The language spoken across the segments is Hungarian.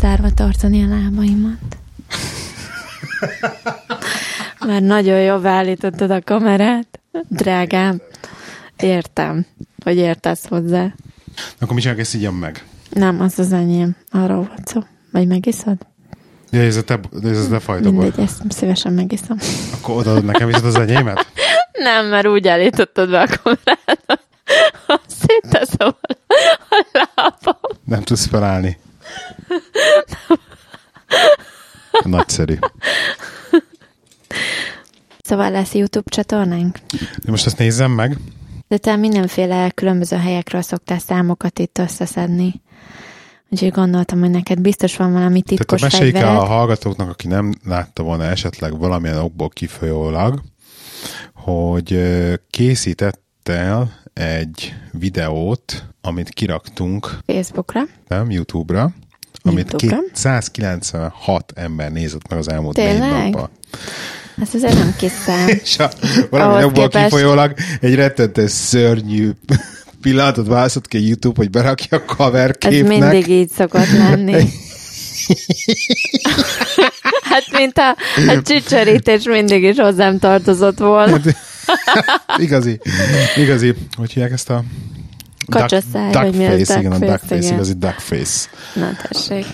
Zárva tartani a lábaimat. Mert nagyon jól állítottad a kamerát. Drágám, értem, hogy értesz hozzá. Akkor mi csak ezt így meg? Nem, az az enyém. Arról volt szó. Vagy megiszod? Ja, ez a te, ez a te fajtokból. Mindegy, ezt szívesen megiszom. Akkor odaadod nekem is az enyémet? Nem, mert úgy állítottad be a kamerát, hogy szétteszem a lábam. Nem tudsz felállni. Nagyszerű. Szóval lesz YouTube csatornánk? De most ezt nézzem meg. De te mindenféle különböző helyekről szoktál számokat itt összeszedni. Úgyhogy gondoltam, hogy neked biztos van valami titkos Tehát meséljük el a hallgatóknak, aki nem látta volna esetleg valamilyen okból kifolyólag, hogy készítettel egy videót, amit kiraktunk Facebookra, nem, YouTube-ra, amit YouTube-ra. 296 ember nézett meg az elmúlt Tényleg? négy napban. Ez azért nem kis szám. És a, valami Ahhoz abból képest- kifolyólag egy rettentes szörnyű pillanatot választott ki a YouTube, hogy berakja a cover Ez képnek. mindig így szokott lenni. hát, mint a, a csicserítés mindig is hozzám tartozott volna. igazi, igazi, hogy hívják ezt a Kacsaszáj, vagy mi az duckface, igen, a duckface, duckface, igen. igazi duckface. Na tessék.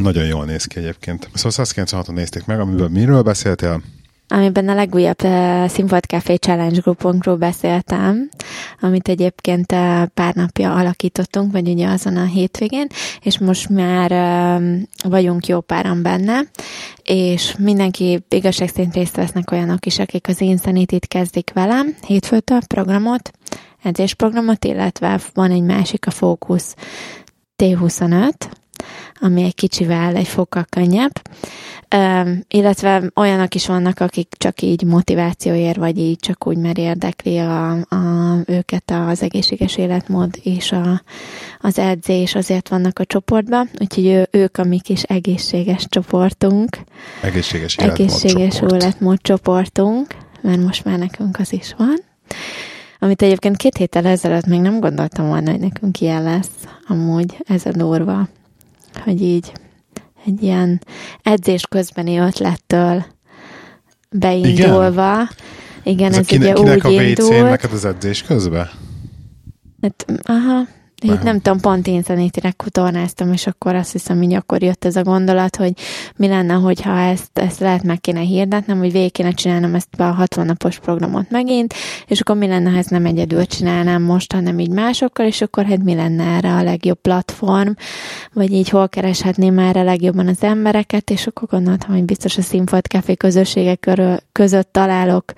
Nagyon jól néz ki egyébként. Szóval 196-on nézték meg, amiből miről beszéltél? Amiben a legújabb uh, Színfolt Café Challenge grupunkról beszéltem, amit egyébként uh, pár napja alakítottunk, vagy ugye azon a hétvégén, és most már uh, vagyunk jó páran benne, és mindenki igazság szerint részt vesznek olyanok is, akik az Insanity-t kezdik velem, hétfőtől programot, edzésprogramot, illetve van egy másik, a Focus T25, ami egy kicsivel egy fokkal könnyebb. Um, illetve olyanok is vannak, akik csak így motivációért, vagy így csak úgy, mert érdekli a, a, őket az egészséges életmód és a, az edzés, azért vannak a csoportban, úgyhogy ő, ők a mi kis egészséges csoportunk, Egészséges életmód egészséges csoport. életmód csoportunk, mert most már nekünk az is van. Amit egyébként két héttel ezelőtt még nem gondoltam volna, hogy nekünk ilyen lesz. Amúgy ez a durva, hogy így egy ilyen edzés közbeni ötlettől beindulva. Igen, Igen Ez, ez, a kinek, ugye kinek a úgy WC-n indult. neked az edzés közben? Hát, aha, így Aha. nem tudom, pont Insanity-re kutornáztam, és akkor azt hiszem, hogy akkor jött ez a gondolat, hogy mi lenne, hogyha ezt, ezt lehet meg kéne hirdetnem, hogy végig kéne csinálnom ezt a 60 napos programot megint, és akkor mi lenne, ha ezt nem egyedül csinálnám most, hanem így másokkal, és akkor hát mi lenne erre a legjobb platform, vagy így hol kereshetném erre legjobban az embereket, és akkor gondoltam, hogy biztos a Színfolt Café közösségek körül, között találok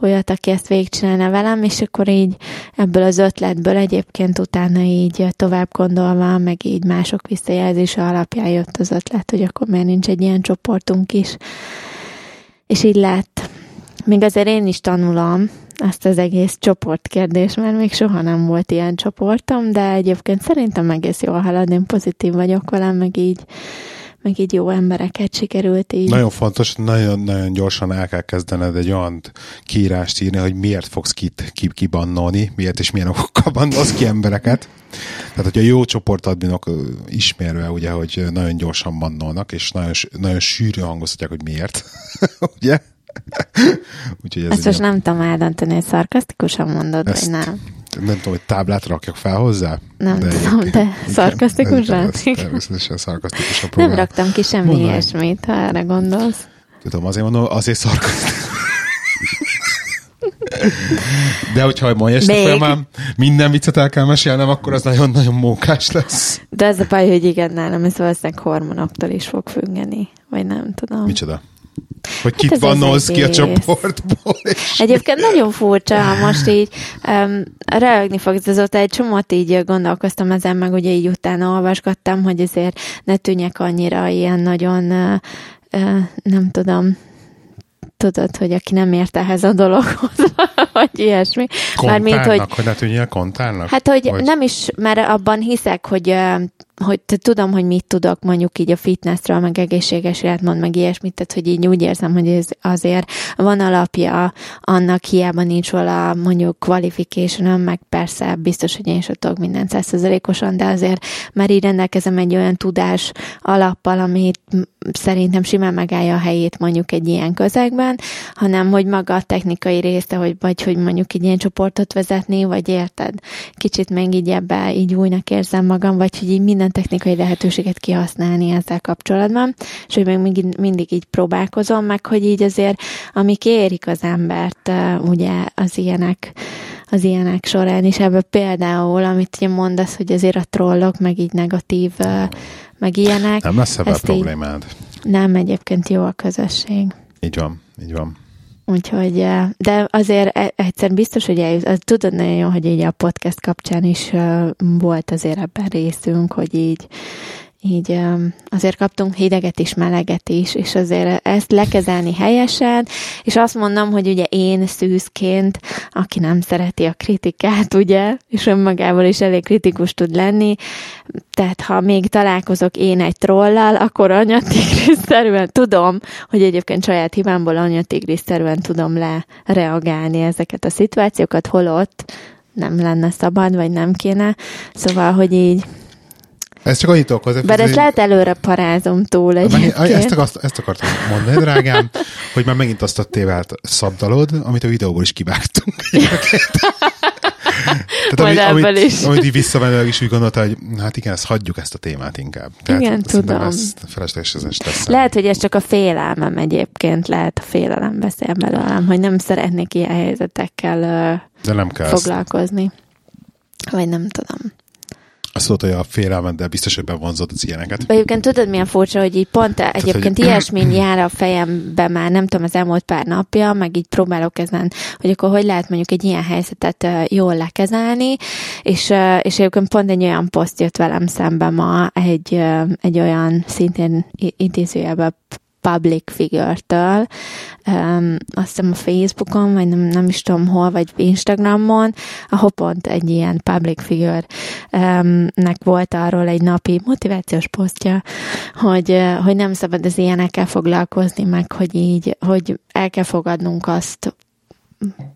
olyat, aki ezt végigcsinálna velem, és akkor így ebből az ötletből egyébként utána így tovább gondolva, meg így mások visszajelzése alapján jött az ötlet, hogy akkor miért nincs egy ilyen csoportunk is. És így lett. Még azért én is tanulom ezt az egész csoportkérdést, mert még soha nem volt ilyen csoportom, de egyébként szerintem egész jól halad, én pozitív vagyok velem, meg így, meg így jó embereket sikerült így. Nagyon fontos, nagyon-nagyon gyorsan el kell kezdened egy olyan kiírást írni, hogy miért fogsz kit, ki, kibannolni, miért és milyen okokkal bannolsz ki embereket. Tehát, hogyha jó csoportadminok ismerve, ugye, hogy nagyon gyorsan bannolnak, és nagyon, nagyon sűrű hangoztatják, hogy miért. ugye? Úgyhogy ez Ezt most nem tudom eldönteni, hogy szarkasztikusan mondod, Ezt vagy nem. Nem tudom, hogy táblát rakjak fel hozzá? Nem tudom, egyébként- de ez Természetesen szarkasztikus a Nem raktam ki semmi Mondd meg. ilyesmit, ha erre gondolsz. Tudom, azért mondom, azért szarkasztikus. De hogyha ma este Még. folyamán minden viccet el kell mesélnem, akkor az nagyon-nagyon mókás lesz. De az a baj, hogy igen, nálam ez valószínűleg hormonoktól is fog függeni, vagy nem tudom. Micsoda? Hogy kit ez az bannolsz ki a csoportból. És... Egyébként nagyon furcsa, ha most így um, röhögni fogsz, azóta egy csomót így gondolkoztam ezen, meg ugye így utána olvasgattam, hogy azért ne tűnjek annyira ilyen nagyon, uh, uh, nem tudom, tudod, hogy aki nem ért ehhez a dologhoz, vagy ilyesmi. Mármint, Kontárnak, hogy hogy ne tűnjél kontárnak? Hát, hogy Vagy- nem is, mert abban hiszek, hogy hogy te tudom, hogy mit tudok mondjuk így a fitnessről, meg egészséges életmód, meg ilyesmit, tehát hogy így úgy érzem, hogy ez azért van alapja annak, hiába nincs vala mondjuk qualification meg persze biztos, hogy én is tudok minden százszerzelékosan, de azért már így rendelkezem egy olyan tudás alappal, amit szerintem simán megállja a helyét mondjuk egy ilyen közegben, hanem hogy maga a technikai része, hogy vagy hogy mondjuk egy ilyen csoportot vezetni, vagy érted? Kicsit meg így ebbe így újnak érzem magam, vagy hogy így minden technikai lehetőséget kihasználni ezzel kapcsolatban, és hogy meg mindig, mindig így próbálkozom, meg hogy így azért, amik érik az embert, ugye az ilyenek, az ilyenek során is. Ebből például, amit ugye mondasz, hogy azért a trollok, meg így negatív, meg ilyenek. Nem lesz ebben problémád. Így, nem, egyébként jó a közösség. Így van, így van. Úgyhogy, de azért e, egyszer biztos, hogy eljut, tudod nagyon jó, hogy így a podcast kapcsán is volt azért ebben részünk, hogy így így azért kaptunk hideget is, meleget is, és azért ezt lekezelni helyesen, és azt mondom, hogy ugye én szűzként, aki nem szereti a kritikát, ugye, és önmagával is elég kritikus tud lenni, tehát ha még találkozok én egy trollal, akkor anyatigriszterűen tudom, hogy egyébként saját hibámból anyatigriszterűen tudom lereagálni ezeket a szituációkat, holott nem lenne szabad, vagy nem kéne. Szóval, hogy így ez csak annyit okoz. Bár ezt lehet előre parázom túl egy. Ezt, akart, ezt akartam mondani, drágám, hogy már megint azt a tévelt szabdalod, amit a videóból is kivágtunk. Tehát Majd amit, is. amit így visszamenőleg is úgy gondolta, hogy hát igen, ezt hagyjuk ezt a témát inkább. Tehát igen, tudom. felesleges ez lesz. Lehet, hogy ez csak a félelmem egyébként, lehet a félelem beszél belőlem, hogy nem szeretnék ilyen helyzetekkel De nem kell foglalkozni. Ezt. Vagy nem tudom. Azt mondta, hogy a félelmeddel biztos, hogy bevonzott az ilyeneket. Egyébként tudod, milyen furcsa, hogy így pont Tehát, egyébként hogy... ilyesmi jár a fejembe már, nem tudom, az elmúlt pár napja, meg így próbálok ezen, hogy akkor hogy lehet mondjuk egy ilyen helyzetet jól lekezelni, és, és egyébként pont egy olyan poszt jött velem szembe ma, egy, egy olyan szintén idézőjelben public figure-től, um, azt hiszem a Facebookon, vagy nem, nem is tudom hol, vagy Instagramon, ahol pont egy ilyen public figure-nek volt arról egy napi motivációs posztja, hogy, hogy nem szabad az ilyenekkel foglalkozni, meg hogy így, hogy el kell fogadnunk azt,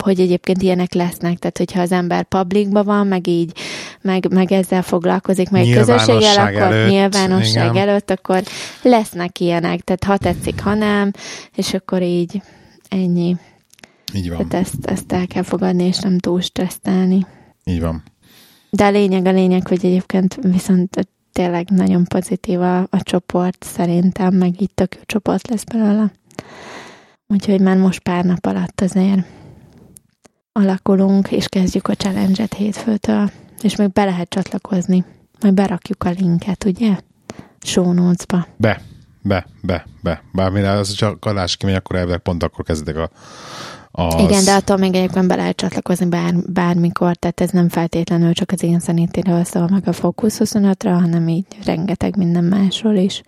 hogy egyébként ilyenek lesznek, tehát hogyha az ember publikban van, meg így, meg, meg ezzel foglalkozik, meg közösséggel, akkor előtt, nyilvánosság igen. előtt, akkor lesznek ilyenek, tehát ha tetszik, ha nem, és akkor így ennyi. Így van. Tehát ezt, ezt el kell fogadni, és nem túl stresszelni. Így van. De a lényeg a lényeg, hogy egyébként viszont tényleg nagyon pozitív a, a csoport szerintem, meg itt tök jó csoport lesz belőle. Úgyhogy már most pár nap alatt azért alakulunk, és kezdjük a challenge-et hétfőtől, és még be lehet csatlakozni. Majd berakjuk a linket, ugye? Show notes-ba. Be, be, be, be. Bármire az csak kalás kimegy, akkor elvileg pont akkor kezdek a az... Igen, de attól még egyébként be lehet csatlakozni bár, bármikor, tehát ez nem feltétlenül csak az én zenétéről szól meg a Focus 25-ra, hanem így rengeteg minden másról is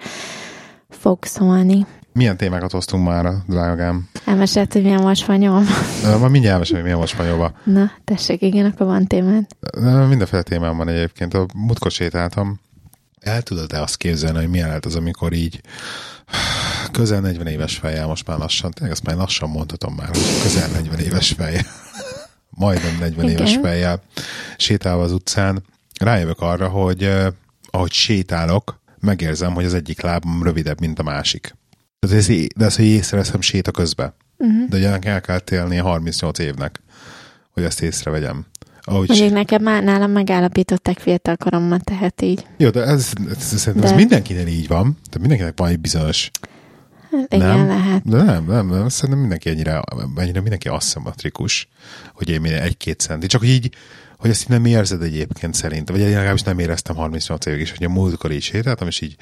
fog szólni. Milyen témákat hoztunk már, drágám? Elmesélt, hogy milyen spanyol. Ma mindjárt elmesélem, hogy milyen most spanyolva. Na, tessék, igen, akkor van témád. Mindenféle témám van egyébként. A múltkor sétáltam. El tudod-e azt képzelni, hogy milyen lehet az, amikor így közel 40 éves fejjel, most már lassan, tényleg ezt már lassan mondhatom már, hogy közel 40 éves fejjel, majdnem 40 Igen. éves fejjel sétálva az utcán, rájövök arra, hogy ahogy sétálok, megérzem, hogy az egyik lábam rövidebb, mint a másik. De ez, de ez, hogy észreveszem séta közben. Uh-huh. De ugye el kell télni 38 évnek, hogy ezt észrevegyem. Ahogy Mondjuk s... nekem már nálam megállapították fiatal koromban, tehát így. Jó, de ez, ez, ez, de... ez mindenkinek így van. Tehát mindenkinek van egy bizonyos Hát igen, nem? lehet. De nem, nem, nem, szerintem mindenki ennyire, ennyire mindenki aszimmetrikus, hogy én egy-két centi. Csak hogy így, hogy ezt így nem érzed egyébként szerint, vagy legalábbis nem éreztem 38 évig is, hogy a múltkor így sétáltam, és így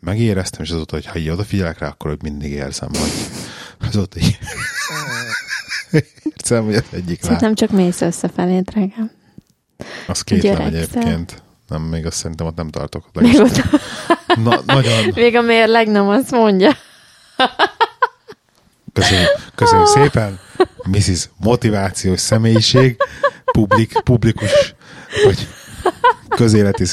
megéreztem, és azóta, hogy ha így odafigyelek rá, akkor hogy mindig érzem, hogy azóta így érzem, hogy az egyik Szerintem csak mész összefelé, drágám. Az kétlem egyébként. Nem, még azt szerintem ott nem tartok. Még ott... Na, nagyon... Még a mérleg nem azt mondja. Köszönjük, köszönjük szépen. Mrs. Motivációs személyiség, publik, publikus, vagy közéleti,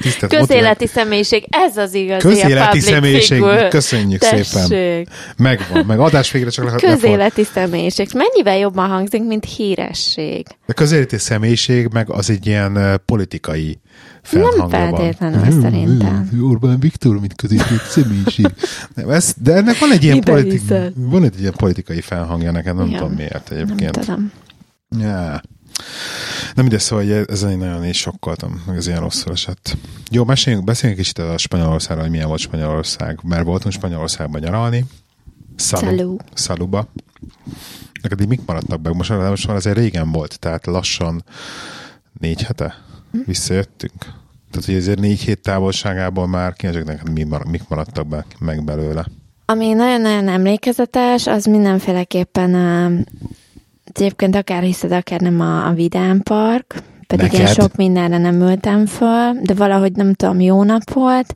tisztelt közéleti személyiség, ez az igazi Közéleti a személyiség, figure. köszönjük Tessék. szépen. Megvan, meg adás végre csak le, Közéleti személyiség. Mennyivel jobban hangzik, mint híresség? De közéleti személyiség meg az egy ilyen uh, politikai felhangja Nem feltétlenül, van. szerintem. Orbán Viktor, mint közéleti személyiség. Nem, ez, de ennek van egy ilyen, hiszed? van egy ilyen politikai felhangja nekem, nem Ja. tudom miért Nem egyébként. tudom. Ja. Nem mindegy, szóval ezen én nagyon is sokkoltam, meg ez ilyen rosszul esett. Jó, meséljünk, beszéljünk kicsit a Spanyolországról, hogy milyen volt Spanyolország, mert voltunk Spanyolországban nyaralni. Szalu. Szalu. Szaluba. Neked így mik maradtak meg? Most, most már azért régen volt, tehát lassan négy hete visszajöttünk. Tehát, hogy ezért négy hét távolságából már kíváncsiak neked mi mik maradtak be, meg belőle. Ami nagyon-nagyon emlékezetes, az mindenféleképpen uh, egyébként akár hiszed, akár nem a, a Vidám Park, pedig Neked? én sok mindenre nem ültem föl, de valahogy nem tudom, jó nap volt.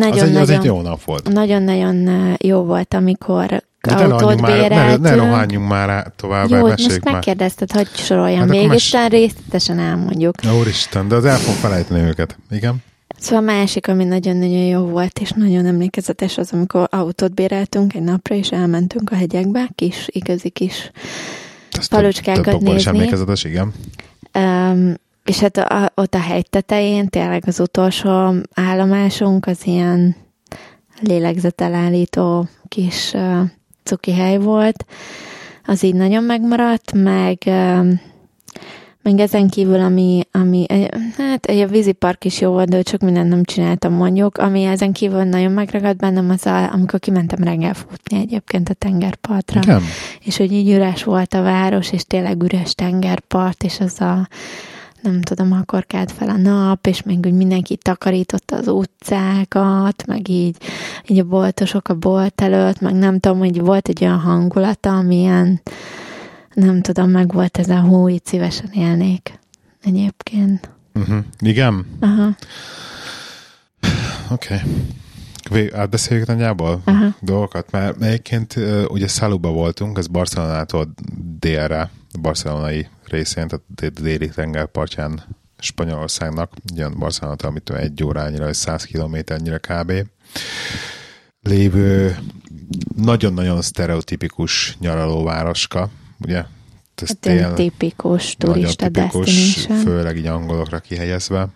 Az egy, az egy jó nap volt. nagyon-nagyon jó volt, amikor De ne autót rohanjunk már, ne, ne béreltünk. rohanjunk már tovább, Jó, most már. megkérdezted, hogy soroljam Hát végig, mes- aztán részletesen elmondjuk. Úristen, de az el fog felejteni őket. Igen? Szóval a másik, ami nagyon-nagyon jó volt, és nagyon emlékezetes az, amikor autót béreltünk egy napra, és elmentünk a hegyekbe, kis, igazi kis Ezt Falucskákat több okból is nézni. emlékezetes, igen. Um, és hát a, ott a hegy tetején tényleg az utolsó állomásunk az ilyen lélegzetelállító kis uh, cuki hely volt. Az így nagyon megmaradt, meg, um, meg ezen kívül, ami, ami hát egy a vízipark is jó volt, de csak mindent nem csináltam mondjuk. Ami ezen kívül nagyon megragadt bennem, az a, amikor kimentem reggel futni egyébként a tengerpartra Igen? és hogy így üres volt a város, és tényleg üres tengerpart, és az a nem tudom, akkor kelt fel a nap, és még úgy mindenki takarította az utcákat, meg így, így a boltosok a bolt előtt, meg nem tudom, hogy volt egy olyan hangulata, amilyen nem tudom, meg volt ez a hú, így szívesen élnék egyébként. Uh-huh. Igen? Aha, Oké. Okay. Átbeszéljük nagyjából Aha. dolgokat, mert egyébként ugye Szaluba voltunk, ez Barcelonától délre, a barcelonai részén, tehát dé- déli tengerpartján Spanyolországnak, ugye Barcelonától, amitől egy órányira, és 100 kilométernyire kb. lévő nagyon-nagyon sztereotipikus nyaralóvároska, ugye? Ez hát ilyen tipikus turista tipikus, főleg így angolokra kihelyezve.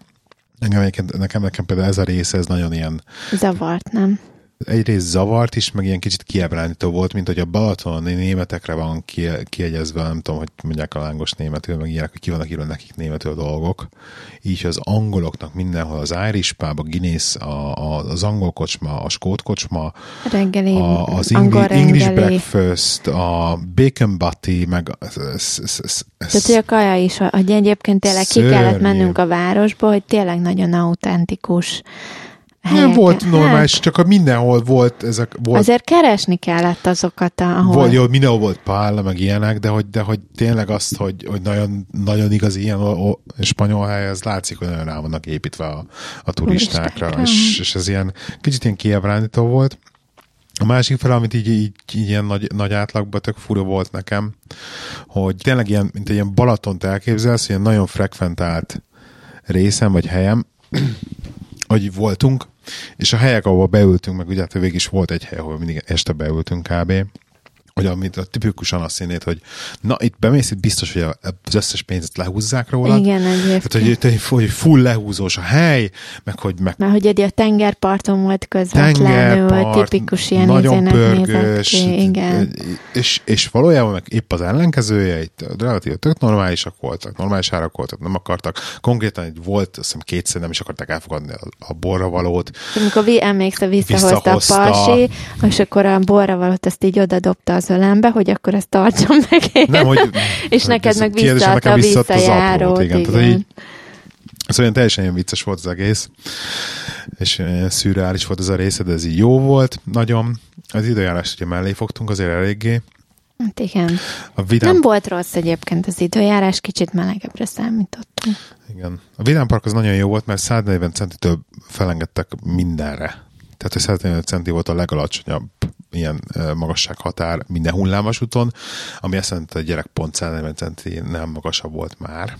Engem, nekem, nekem például ez a része, ez nagyon ilyen Zavart, nem? Egyrészt zavart is, meg ilyen kicsit kiábrándító volt, mint hogy a Balaton németekre van ki, kiegyezve, nem tudom, hogy mondják a lángos németül, meg ilyenek, hogy ki vannak írva nekik németül dolgok. Így az angoloknak mindenhol, az Irish pub, a Guinness, a, a, az angol kocsma, a skót kocsma, Reggeli, a, az angol English, breakfast, a bacon butty, meg Tehát, hogy a kaja is, hogy egyébként tényleg ki Szörnyű. kellett mennünk a városba, hogy tényleg nagyon autentikus nem helyeken. volt normális, csak a mindenhol volt ezek, Hát, volt azért keresni kellett azokat, ahol... Volt, jó, mindenhol volt pálla, meg ilyenek, de hogy, de hogy tényleg azt, hogy, hogy nagyon, nagyon igazi ilyen o, o, spanyol hely, ez látszik, hogy nagyon rá vannak építve a, a turistákra, Turistákra. és, és ez ilyen kicsit ilyen kiábrándító volt. A másik fel, amit így, így, így ilyen nagy, nagy átlagban tök fura volt nekem, hogy tényleg ilyen, mint egy ilyen Balatont elképzelsz, ilyen nagyon frekventált részem vagy helyem, hogy voltunk, és a helyek, ahol beültünk, meg ugye hát végig is volt egy hely, ahol mindig este beültünk kb., hogy amit a tipikusan azt színét, hogy na, itt bemész, itt biztos, hogy az összes pénzt lehúzzák róla. Igen, egyébként. Tehát, hogy, hogy, full lehúzós a hely, meg hogy meg Mert hogy ugye a tengerparton volt közvetlenül, tengerpart, tipikus ilyen nagyon pörgős, ki, igen. és, és valójában meg épp az ellenkezője, itt relatív tök normálisak voltak, normális árak voltak, nem akartak, konkrétan itt volt, azt hiszem kétszer nem is akarták elfogadni a, a borravalót, Amikor vi, emlékszel, visszahozta, Visszahozta. a pasi, és akkor a borravalót azt így odadobta az ölembe, hogy akkor ezt tartson meg én. Nem, hogy, és hogy neked meg visszaadta a visszajárót. igen. igen. Tehát így, Szóval olyan teljesen ilyen vicces volt az egész, és ilyen szürreális volt ez a része, de ez így jó volt, nagyon. Az időjárást ugye mellé fogtunk azért eléggé. Hát igen. A vidám, Nem volt rossz egyébként az időjárás, kicsit melegebbre számítottunk. igen. A Vidám Park az nagyon jó volt, mert 140 centitől felengedtek mindenre. Tehát, hogy 140 centi volt a legalacsonyabb ilyen magassághatár minden hullámvasúton, ami azt jelenti, hogy a gyerek pont 140 centi nem magasabb volt már.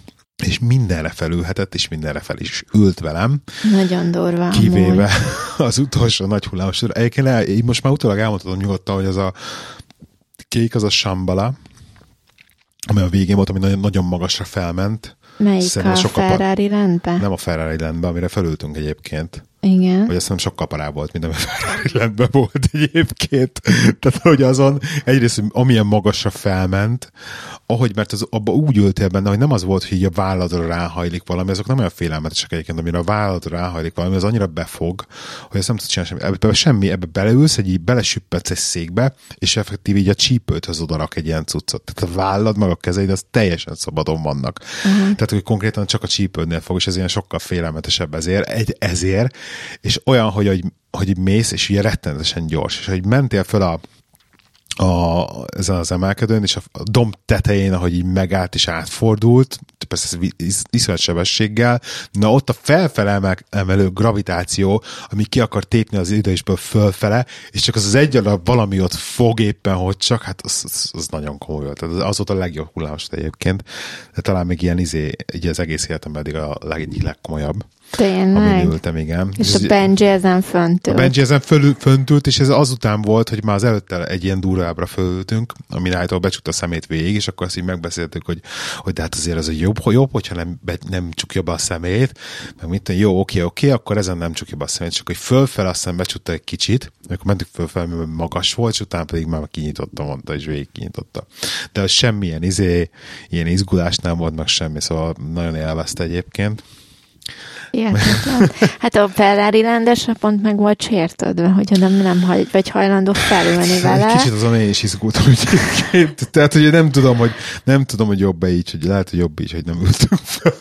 és mindenre felülhetett, és mindenre fel is ült velem. Nagyon durva. Kivéve amúgy. az utolsó nagy hullámos. Egyébként el, így most már utólag elmondhatom nyugodtan, hogy az a kék, az a Shambhala, ami a végén volt, ami nagyon, nagyon magasra felment. Melyik Szerintem a Ferrari rendbe? Nem a Ferrari rendbe, amire felültünk egyébként. Igen. Hogy azt hiszem sokkal parább volt, mint ami a Ferrari rendben volt egyébként. Tehát, hogy azon egyrészt amilyen magasra felment, ahogy, mert az, abba úgy ültél benne, hogy nem az volt, hogy a válladra ráhajlik valami, azok nem olyan félelmetesek egyébként, amire a válladra ráhajlik valami, az annyira befog, hogy ezt nem tudsz csinálni semmi. Ebbe semmi, ebbe beleülsz, egy így belesüppetsz egy székbe, és effektív így a csípőthöz odarak egy ilyen cuccot. Tehát a vállad, meg a kezeid, az teljesen szabadon vannak. Uh-huh. Tehát, hogy konkrétan csak a csípődnél fog, és ez ilyen sokkal félelmetesebb ezért, egy, ezért, és olyan, hogy, hogy, hogy mész, és ugye rettenetesen gyors, és hogy mentél föl a a, ezen az emelkedőn, és a, domb tetején, ahogy így megállt és átfordult, persze ez iszonyat sebességgel, na ott a felfele emelő gravitáció, ami ki akar tépni az idősből fölfele, és csak az az egy alap valami ott fog éppen, hogy csak, hát az, az, az nagyon komoly volt. Az, az volt a legjobb hullámos egyébként, de talán még ilyen izé, így az egész életemben eddig a leg, legkomolyabb. Tényleg? Amin ültem, igen. És, és a Benji ezen fönt ült. A Benji ezen föl, fönt ült, és ez azután volt, hogy már az előtte egy ilyen durvábbra fölültünk, ami által becsukta a szemét végig, és akkor azt így megbeszéltük, hogy, hogy de hát azért az a jobb, jobb hogyha nem, be, nem csukja be a szemét, meg mit jó, oké, oké, akkor ezen nem csukja be a szemét, csak hogy fölfel aztán becsukta egy kicsit, akkor mentük fölfel, mert magas volt, és utána pedig már kinyitotta, mondta, és végig kinyitotta. De az semmilyen izé, ilyen izgulás nem volt, meg semmi, szóval nagyon élvezte egyébként. Hihetetlen. Hát a Ferrari rendes pont meg volt sértődve, hogyha nem, nem hagy, vagy hajlandó felülni vele. Kicsit azon én is izgultam, hogy Tehát, hogy nem tudom, hogy nem tudom, hogy jobb így, hogy lehet, hogy jobb így, hogy nem ültünk fel.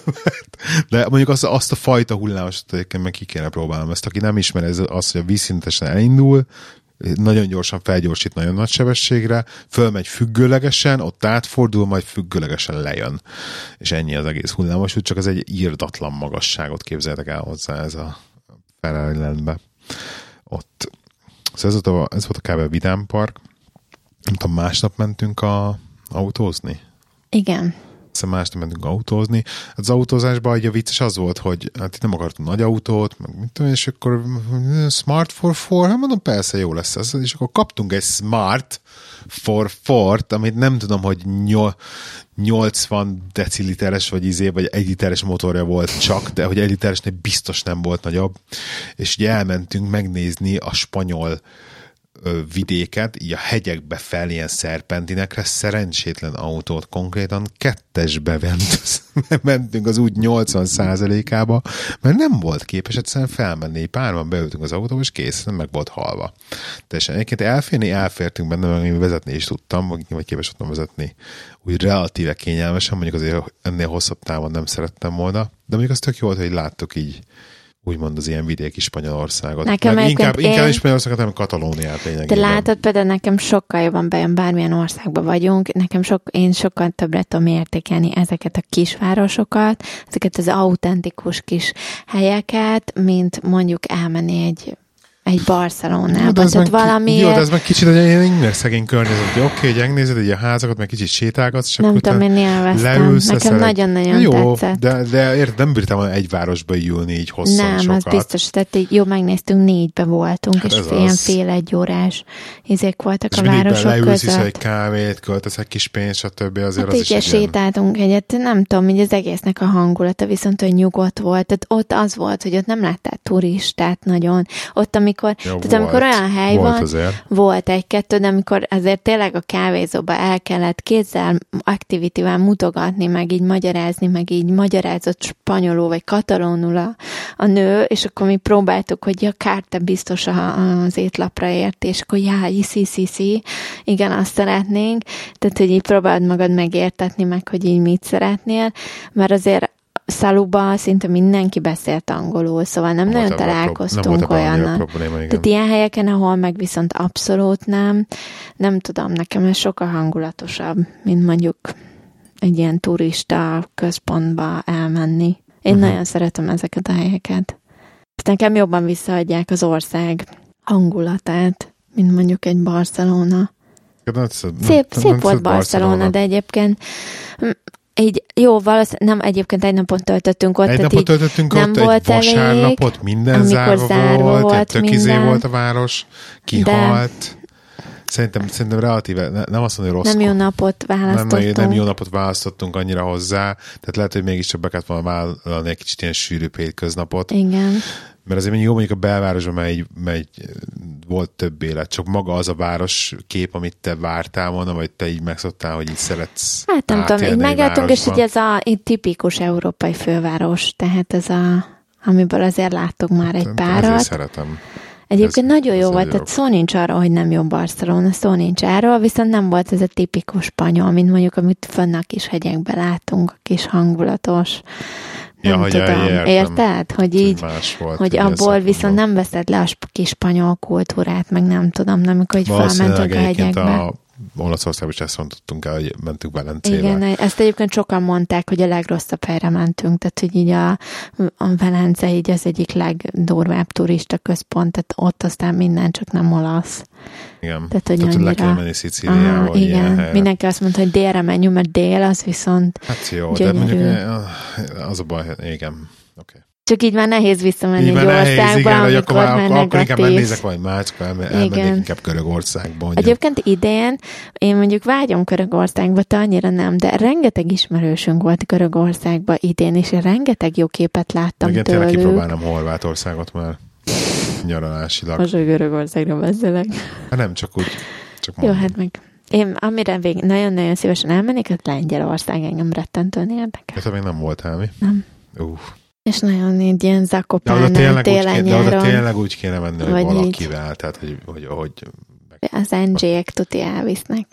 De mondjuk azt, azt a fajta hullámosat egyébként meg ki kéne próbálnom. Ezt, aki nem ismer, ez az, hogy a vízszintesen elindul, nagyon gyorsan felgyorsít nagyon nagy sebességre, fölmegy függőlegesen, ott átfordul, majd függőlegesen lejön. És ennyi az egész hullámos, csak ez egy írdatlan magasságot képzeltek el hozzá ez a Ferrari Ott. Szóval ez volt a, ez volt a kb. Vidám Park. Nem tudom, másnap mentünk a autózni? Igen egyszer másnap mentünk autózni. Az autózásban a vicces az volt, hogy hát itt nem akartunk nagy autót, meg mit tudom, és akkor Smart for four, hát mondom, persze jó lesz ez, és akkor kaptunk egy Smart for Ford, amit nem tudom, hogy 80 deciliteres, vagy izé, vagy egy literes motorja volt csak, de hogy egy literesnél biztos nem volt nagyobb, és ugye elmentünk megnézni a spanyol vidéket, így a hegyekbe fel ilyen szerpentinekre, szerencsétlen autót konkrétan kettesbe mentünk az úgy 80 ába mert nem volt képes egyszerűen felmenni. Párban beültünk az autóba, és kész, nem meg volt halva. Teljesen egyébként elférni, elfértünk benne, meg én vezetni is tudtam, vagy képes voltam vezetni úgy relatíve kényelmesen, mondjuk azért ennél hosszabb távon nem szerettem volna, de mondjuk az tök jó volt, hogy láttuk így úgymond az ilyen vidéki Spanyolországot. Nekem Meg inkább, én... inkább Spanyolországot, nem Katalóniát lényegében. De látod, például nekem sokkal jobban bejön, bármilyen országban vagyunk, nekem sok, én sokkal többre tudom értékelni ezeket a kisvárosokat, ezeket az autentikus kis helyeket, mint mondjuk elmenni egy egy Barcelonába. Jó, tehát valami... Jó, de ez meg kicsit egy ilyen szegény környezet, hogy oké, okay, hogy megnézed egy a házakat, meg kicsit sétálgatsz, csak Nem tudom, én élveztem. Nekem nagyon-nagyon jó, tetszett. De, de érted, nem bírtam egy városba ülni így hosszan Nem, sokat. az biztos, tehát így, jó, megnéztünk, négybe voltunk, hát és ilyen fél egy órás izék voltak és a városok leülsz, között. egy kávét, költesz egy kis pénzt, stb. Azért hát az így is sétáltunk ilyen... egyet, nem tudom, így az egésznek a hangulata viszont, hogy nyugodt volt. Tehát ott az volt, hogy ott nem láttál turistát nagyon. Ott, amikor amikor, ja, tehát volt, amikor olyan hely volt van, azért. volt egy-kettő, de amikor azért tényleg a kávézóba el kellett kézzel, aktivitível mutogatni, meg így magyarázni, meg így magyarázott spanyolul, vagy katalónul a, a nő, és akkor mi próbáltuk, hogy ja, kárta biztos az étlapra ért, és akkor já, iszi, iszi, igen, azt szeretnénk, tehát, hogy így próbáld magad megértetni, meg hogy így mit szeretnél, mert azért Szaluba szinte mindenki beszélt angolul, szóval nem, nem nagyon találkoztunk olyannal. Tehát ilyen helyeken, ahol meg viszont abszolút nem, nem tudom, nekem ez sokkal hangulatosabb, mint mondjuk egy ilyen turista központba elmenni. Én uh-huh. nagyon szeretem ezeket a helyeket. Nekem jobban visszaadják az ország hangulatát, mint mondjuk egy Barcelona. Szép, szép volt Barcelona, de egyébként így jó, valószínűleg nem egyébként egy napot töltöttünk ott. Egy napot töltöttünk nem ott, volt egy elég, vasárnapot, minden amikor zárva, zárva volt, volt tök izé minden. volt a város, kihalt. Szerintem, szerintem relatíve, ne- nem azt mondom, hogy rossz. nem jó napot nem, választottunk. nem jó napot választottunk annyira hozzá, tehát lehet, hogy mégiscsak be kellett volna vállalni egy kicsit ilyen sűrűbb hétköznapot, Igen. Mert azért jó mondjuk a belvárosban megy, megy, volt több élet, csak maga az a város kép, amit te vártál volna, vagy te így megszoktál, hogy így szeretsz Hát nem tudom, így egy megálltunk, és így ez a így tipikus európai főváros, tehát ez a amiből azért láttuk már egy Ezért párat. szeretem. Egyébként Ez- nagyon jó ez volt, egy tehát szó nincs arról, hogy nem jó Barcelona, szó nincs erről, viszont nem volt ez a tipikus spanyol, mint mondjuk, amit fönn a kis hegyekben látunk, a kis hangulatos. Ja, Nem tudom, értem. érted? Hogy így, más volt. hogy abból viszont nem veszed le a kis spanyol kultúrát, meg nem tudom, nem, amikor így felmentünk a hegyekbe. a Olaszországban is ezt mondtuk el, hogy mentünk Velencébe. Igen, ezt egyébként sokan mondták, hogy a legrosszabb helyre mentünk, tehát hogy így a, a Velence így az egyik legdurvább turista központ, tehát ott aztán minden csak nem olasz. igen. Tehát, hogy Tehát, le annyira- kell menni Szicíliába, igen, mindenki azt mondta, hogy délre menjünk, mert dél az viszont Hát jó, gyönyörű. de mondjuk eh, az a baj, igen. Csak így már nehéz visszamenni Így egy már nehéz, országba, igen, hogy amikor akkor, már, már akkor, akkor inkább negatív. megnézek valami más, akkor elme- elmennék inkább Görögországba. mondjuk. Egyébként idén én mondjuk vágyom Görögországba, te annyira nem, de rengeteg ismerősünk volt Görögországba idén, és én rengeteg jó képet láttam Igen, tényleg tőlük. kipróbálnám Horvátországot már nyaralásilag. Most a Görögországra beszélek. Hát nem csak úgy, csak Jó, mondom. hát meg én amire vég nagyon-nagyon szívesen elmennék, az Lengyelország engem rettentően érdekel. Te még nem voltál mi? Nem. Uh. És nagyon így ilyen zakopán, télen, kéne, de oda nyáron. tényleg úgy kéne menni, hogy Vagy így. valakivel, tehát hogy, hogy, hogy Az NG-ek tuti elvisznek.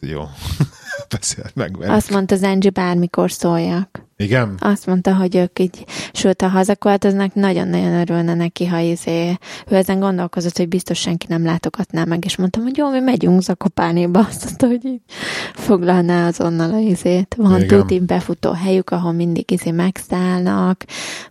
jó, beszélt meg velük. Azt mondta az NG, bármikor szóljak. Igen? Azt mondta, hogy ők így, sőt, ha hazaköltöznek, nagyon-nagyon örülne neki, ha izé, ő ezen gondolkozott, hogy biztos senki nem látogatná meg, és mondtam, hogy jó, mi megyünk Zakopánéba, azt mondta, hogy így foglalná azonnal a izét. Van tuti befutó helyük, ahol mindig izé megszállnak,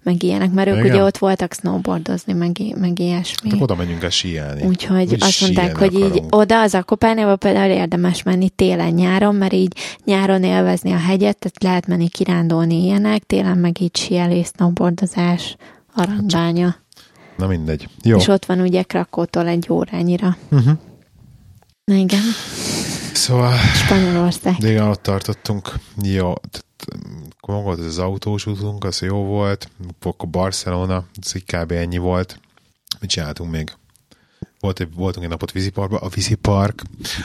meg ilyenek, mert ők Igen. ugye ott voltak snowboardozni, meg, meg ilyesmi. Hát oda menjünk el síelni. Úgyhogy Úgyis azt mondták, hogy így akarunk. oda az Akopánéba például érdemes menni télen-nyáron, mert így nyáron élvezni a hegyet, tehát lehet menni kirándulni ilyenek, télen meg így síelés, snowboardozás, aranybánya. Na mindegy. Jó. És ott van ugye Krakótól egy órányira. Uh-huh. Na igen, Szóval, Spanyolország. igen, ott tartottunk. Jó. maga volt az autós útunk, az jó volt. Akkor Barcelona, az kb. ennyi volt. Mit csináltunk még? Volt, egy- voltunk egy napot víziparkba. A vízipark,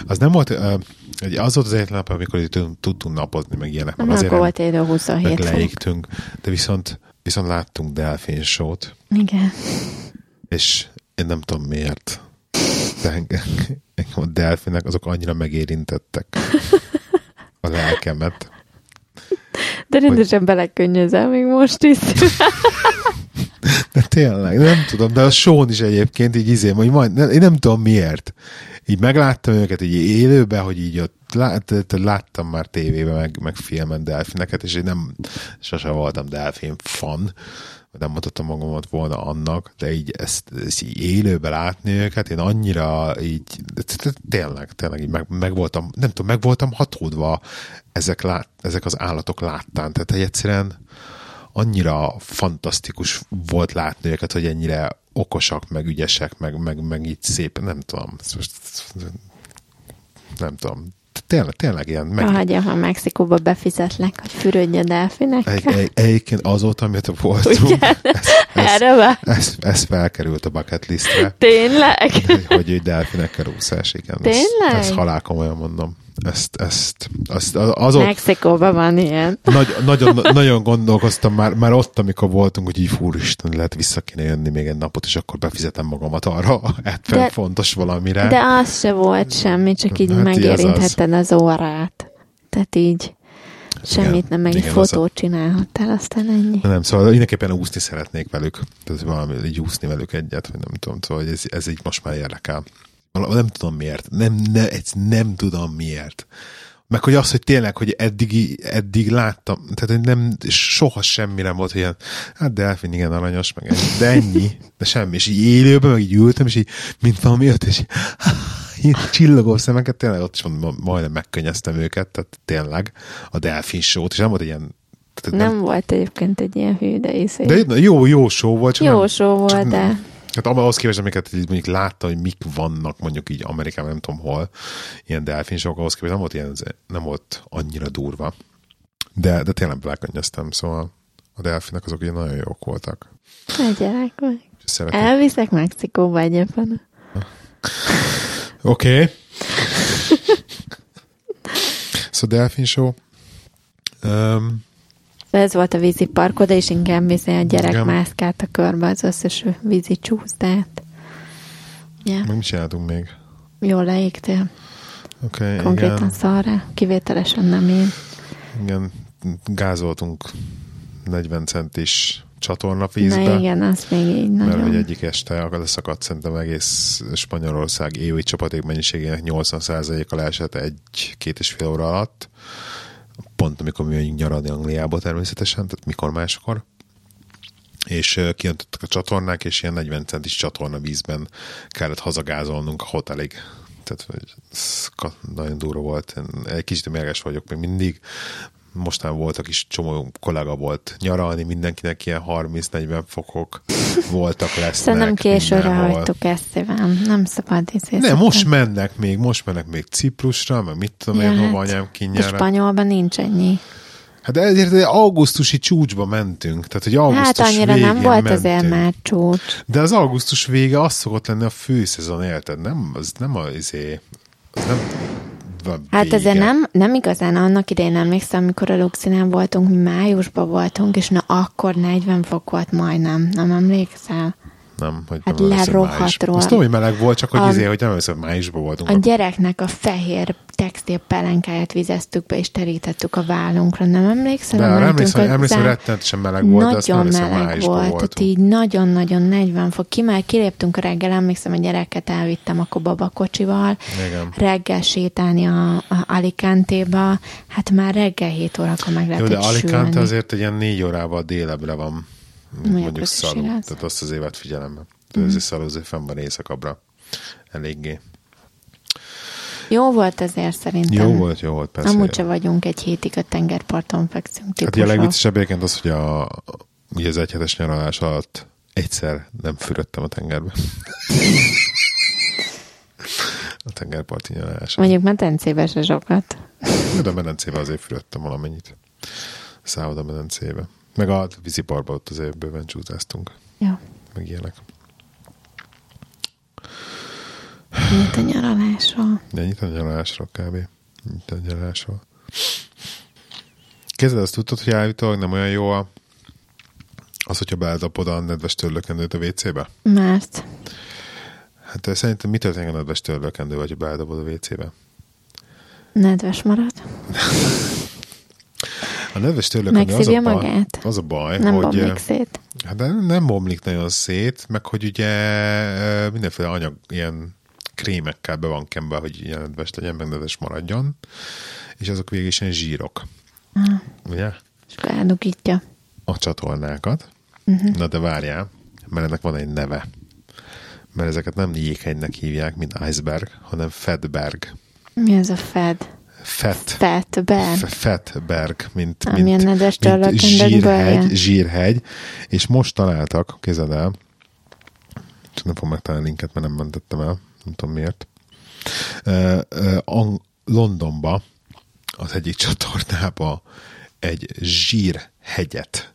az nem volt, az volt az egyetlen nap, amikor így tudtunk- napozni, meg ilyenek. Nem, mert azért volt egy 27 meg fok. leégtünk. De viszont, viszont láttunk delfinsót. Igen. és én nem tudom miért. De engem, engem a delfinek azok annyira megérintettek a lelkemet. De rendesen belekönnyözel még most is. De tényleg, nem tudom, de a Sean is egyébként így izé, hogy majd, én nem tudom miért. Így megláttam őket így élőben, hogy így ott lát, láttam már tévében, meg, meg filmen delfineket, és én nem, sose voltam delfin fan, nem mutattam magamat volna annak, de így ezt, ezt így élőben látni őket, én annyira így, tényleg, tényleg így meg, meg voltam, nem tudom, meg voltam hatódva ezek, lát, ezek az állatok láttán, tehát egy egyszerűen annyira fantasztikus volt látni őket, hogy ennyire okosak, meg ügyesek, meg, meg, meg így szép, nem tudom, most, nem tudom, tényleg, tényleg ilyen meg, Hagyja, ha Mexikóba befizetlek, hogy fürödj a delfinek. egy, egy, egyébként azóta, amit voltunk, Ugye? ez, ez, ez, ez felkerült a bucket listre, Tényleg? hogy, hogy egy delfinekkel úszás, igen. Tényleg? Ezt, ezt halál komolyan mondom. Ezt, ezt, azt, azon, Mexikóban van ilyen. nagy, nagyon, nagyon gondolkoztam már, már ott, amikor voltunk, hogy így fúristen, lehet vissza kéne jönni még egy napot, és akkor befizetem magamat arra, 70 De- fontos valamire. De az se volt semmi, csak így Hát megérintheted az órát. Tehát így semmit nem, meg egy az a- fotót csinálhattál, aztán ennyi. Nem, szóval mindenképpen úszni szeretnék velük. Tehát valami, így úszni velük egyet, vagy nem tudom. Szóval ez, ez így most már érdekel. Nem tudom miért. Nem, ne, ez nem tudom miért. Meg hogy az, hogy tényleg, hogy eddig, eddig láttam, tehát hogy nem, soha semmi nem volt, ilyen, hát delfin, igen, aranyos, meg ennyi, de ennyi, de semmi. És így élőben, meg így ültem, és így, mint valami jött, és így, csillogó szemeket, tényleg ott is mondom, majdnem megkönnyeztem őket, tehát tényleg a delfin show és nem volt egy ilyen tehát nem, nem volt egyébként egy ilyen hű, de észre. De jó, jó show volt. Csak jó nem, show volt, csak de... Hát ahhoz képest, amiket így mondjuk látta, hogy mik vannak mondjuk így Amerikában, nem tudom hol, ilyen delfin show ahhoz képest nem volt, ilyen, nem volt annyira durva. De, de tényleg belekönnyeztem, szóval a delfinek azok ugye nagyon jók voltak. A gyerek vagy. Elviszek Mexikóba egyébként. Oké. Okay. szóval Delfin Show. Um, ez volt a vízi parkod, és inkább viszi a gyerek igen. mászkált a körbe az összes vízi csúszdát. Yeah. Meg mit csináltunk még? Jól leégtél. Okay, Konkrétan igen. szarra, kivételesen nem én. Igen, gázoltunk 40 centis csatornavízbe. Na igen, az még így nagyon. Mert hogy egyik este leszakadt szerintem egész Spanyolország évi csapaték mennyiségének 80%-a leesett egy-két és fél óra alatt. Pont amikor mi megyünk nyaralni Angliába természetesen, tehát mikor máskor és kijöntottak a csatornák, és ilyen 40 centis csatorna vízben kellett hazagázolnunk a hotelig. Tehát ez nagyon durva volt. Egy kicsit mérges vagyok még mindig, mostan voltak is csomó kollega volt nyaralni, mindenkinek ilyen 30-40 fokok voltak, lesznek. Szerintem későre hagytuk ezt, Iván. Nem szabad izé Nem, most mennek még, most mennek még Ciprusra, meg mit tudom ja, én, hát, anyám kinyára. Spanyolban nincs ennyi. Hát ezért augusztusi csúcsba mentünk. Tehát, hogy augusztus Hát annyira nem volt mentünk. azért már csúcs. De az augusztus vége az szokott lenni a főszezon, érted? Nem, az nem az, izé, az nem van Hát vége. ezért nem, nem igazán annak idején emlékszem, amikor a Luxinál voltunk, mi májusban voltunk, és na akkor 40 fok volt majdnem, nem emlékszel? Nem, hogy hát lerohadt róla. Azt tudom, hogy meleg volt, csak hogy, a, izé, hogy nem hogy májusban voltunk. A gyereknek a fehér textil pelenkáját vizeztük be, és terítettük a vállunkra. Nem emlékszel? De nem emlékszem, emlékszem, hogy rettenetesen meleg volt, de azt nem meleg volt, tehát így nagyon-nagyon 40 fok. Ki már kiléptünk a reggel, emlékszem, a gyereket elvittem akkor babakocsival. Igen. Reggel sétálni a, a Alicante-ba. Hát már reggel 7 órakor meg lehet Jó, de Alicante sülni. azért egy ilyen 4 órával délebbre van mondjuk szalú. Tehát azt az évet figyelembe. Mm. Ez is szalú, azért fenn van éjszakabbra. Eléggé. Jó volt azért szerintem. Jó volt, jó volt, persze. Amúgy se vagyunk egy hétig a tengerparton fekszünk típusok. Hát a legviccesebb egyébként az, hogy a, ugye az egyhetes nyaralás alatt egyszer nem fürödtem a tengerbe. a tengerparti nyaralás. Mondjuk medencébe se sokat. De a medencébe azért fürödtem valamennyit. Szálloda medencébe. Meg a víziparba ott azért bőven csúzáztunk. Ja. Meg ilyenek. Nyit a nyaralásról. Ja, nyit a nyaralásról kb. Nyit a nyaralásról. Kezded azt tudtad, hogy állítólag nem olyan jó a, az, hogyha beledapod a nedves törlőkendőt a WC-be? Mert? Hát szerintem mi történik a nedves törlőkendő, vagy beledobod a WC-be? Nedves marad. A nedves törlőkendő az a baj, magát? az a baj, nem hogy... bomlik szét. Hát de nem bomlik nagyon szét, meg hogy ugye mindenféle anyag, ilyen krémekkel be van kembe, hogy ilyen nedves legyen, meg nedves maradjon, és azok végig is ilyen zsírok. Ah. Ugye? És beledugítja. A csatornákat. Uh-huh. Na de várjál, mert ennek van egy neve. Mert ezeket nem jéghegynek hívják, mint iceberg, hanem fedberg. Mi ez a fed? Fett. Fettberg. Fettberg, mint, Amilyen mint, mint zsírhegy, zsírhegy, és most találtak, kézed el, csak nem fogom megtalálni linket, mert nem mentettem el, nem tudom miért. Uh, uh, Londonba az egyik csatornába egy zsírhegyet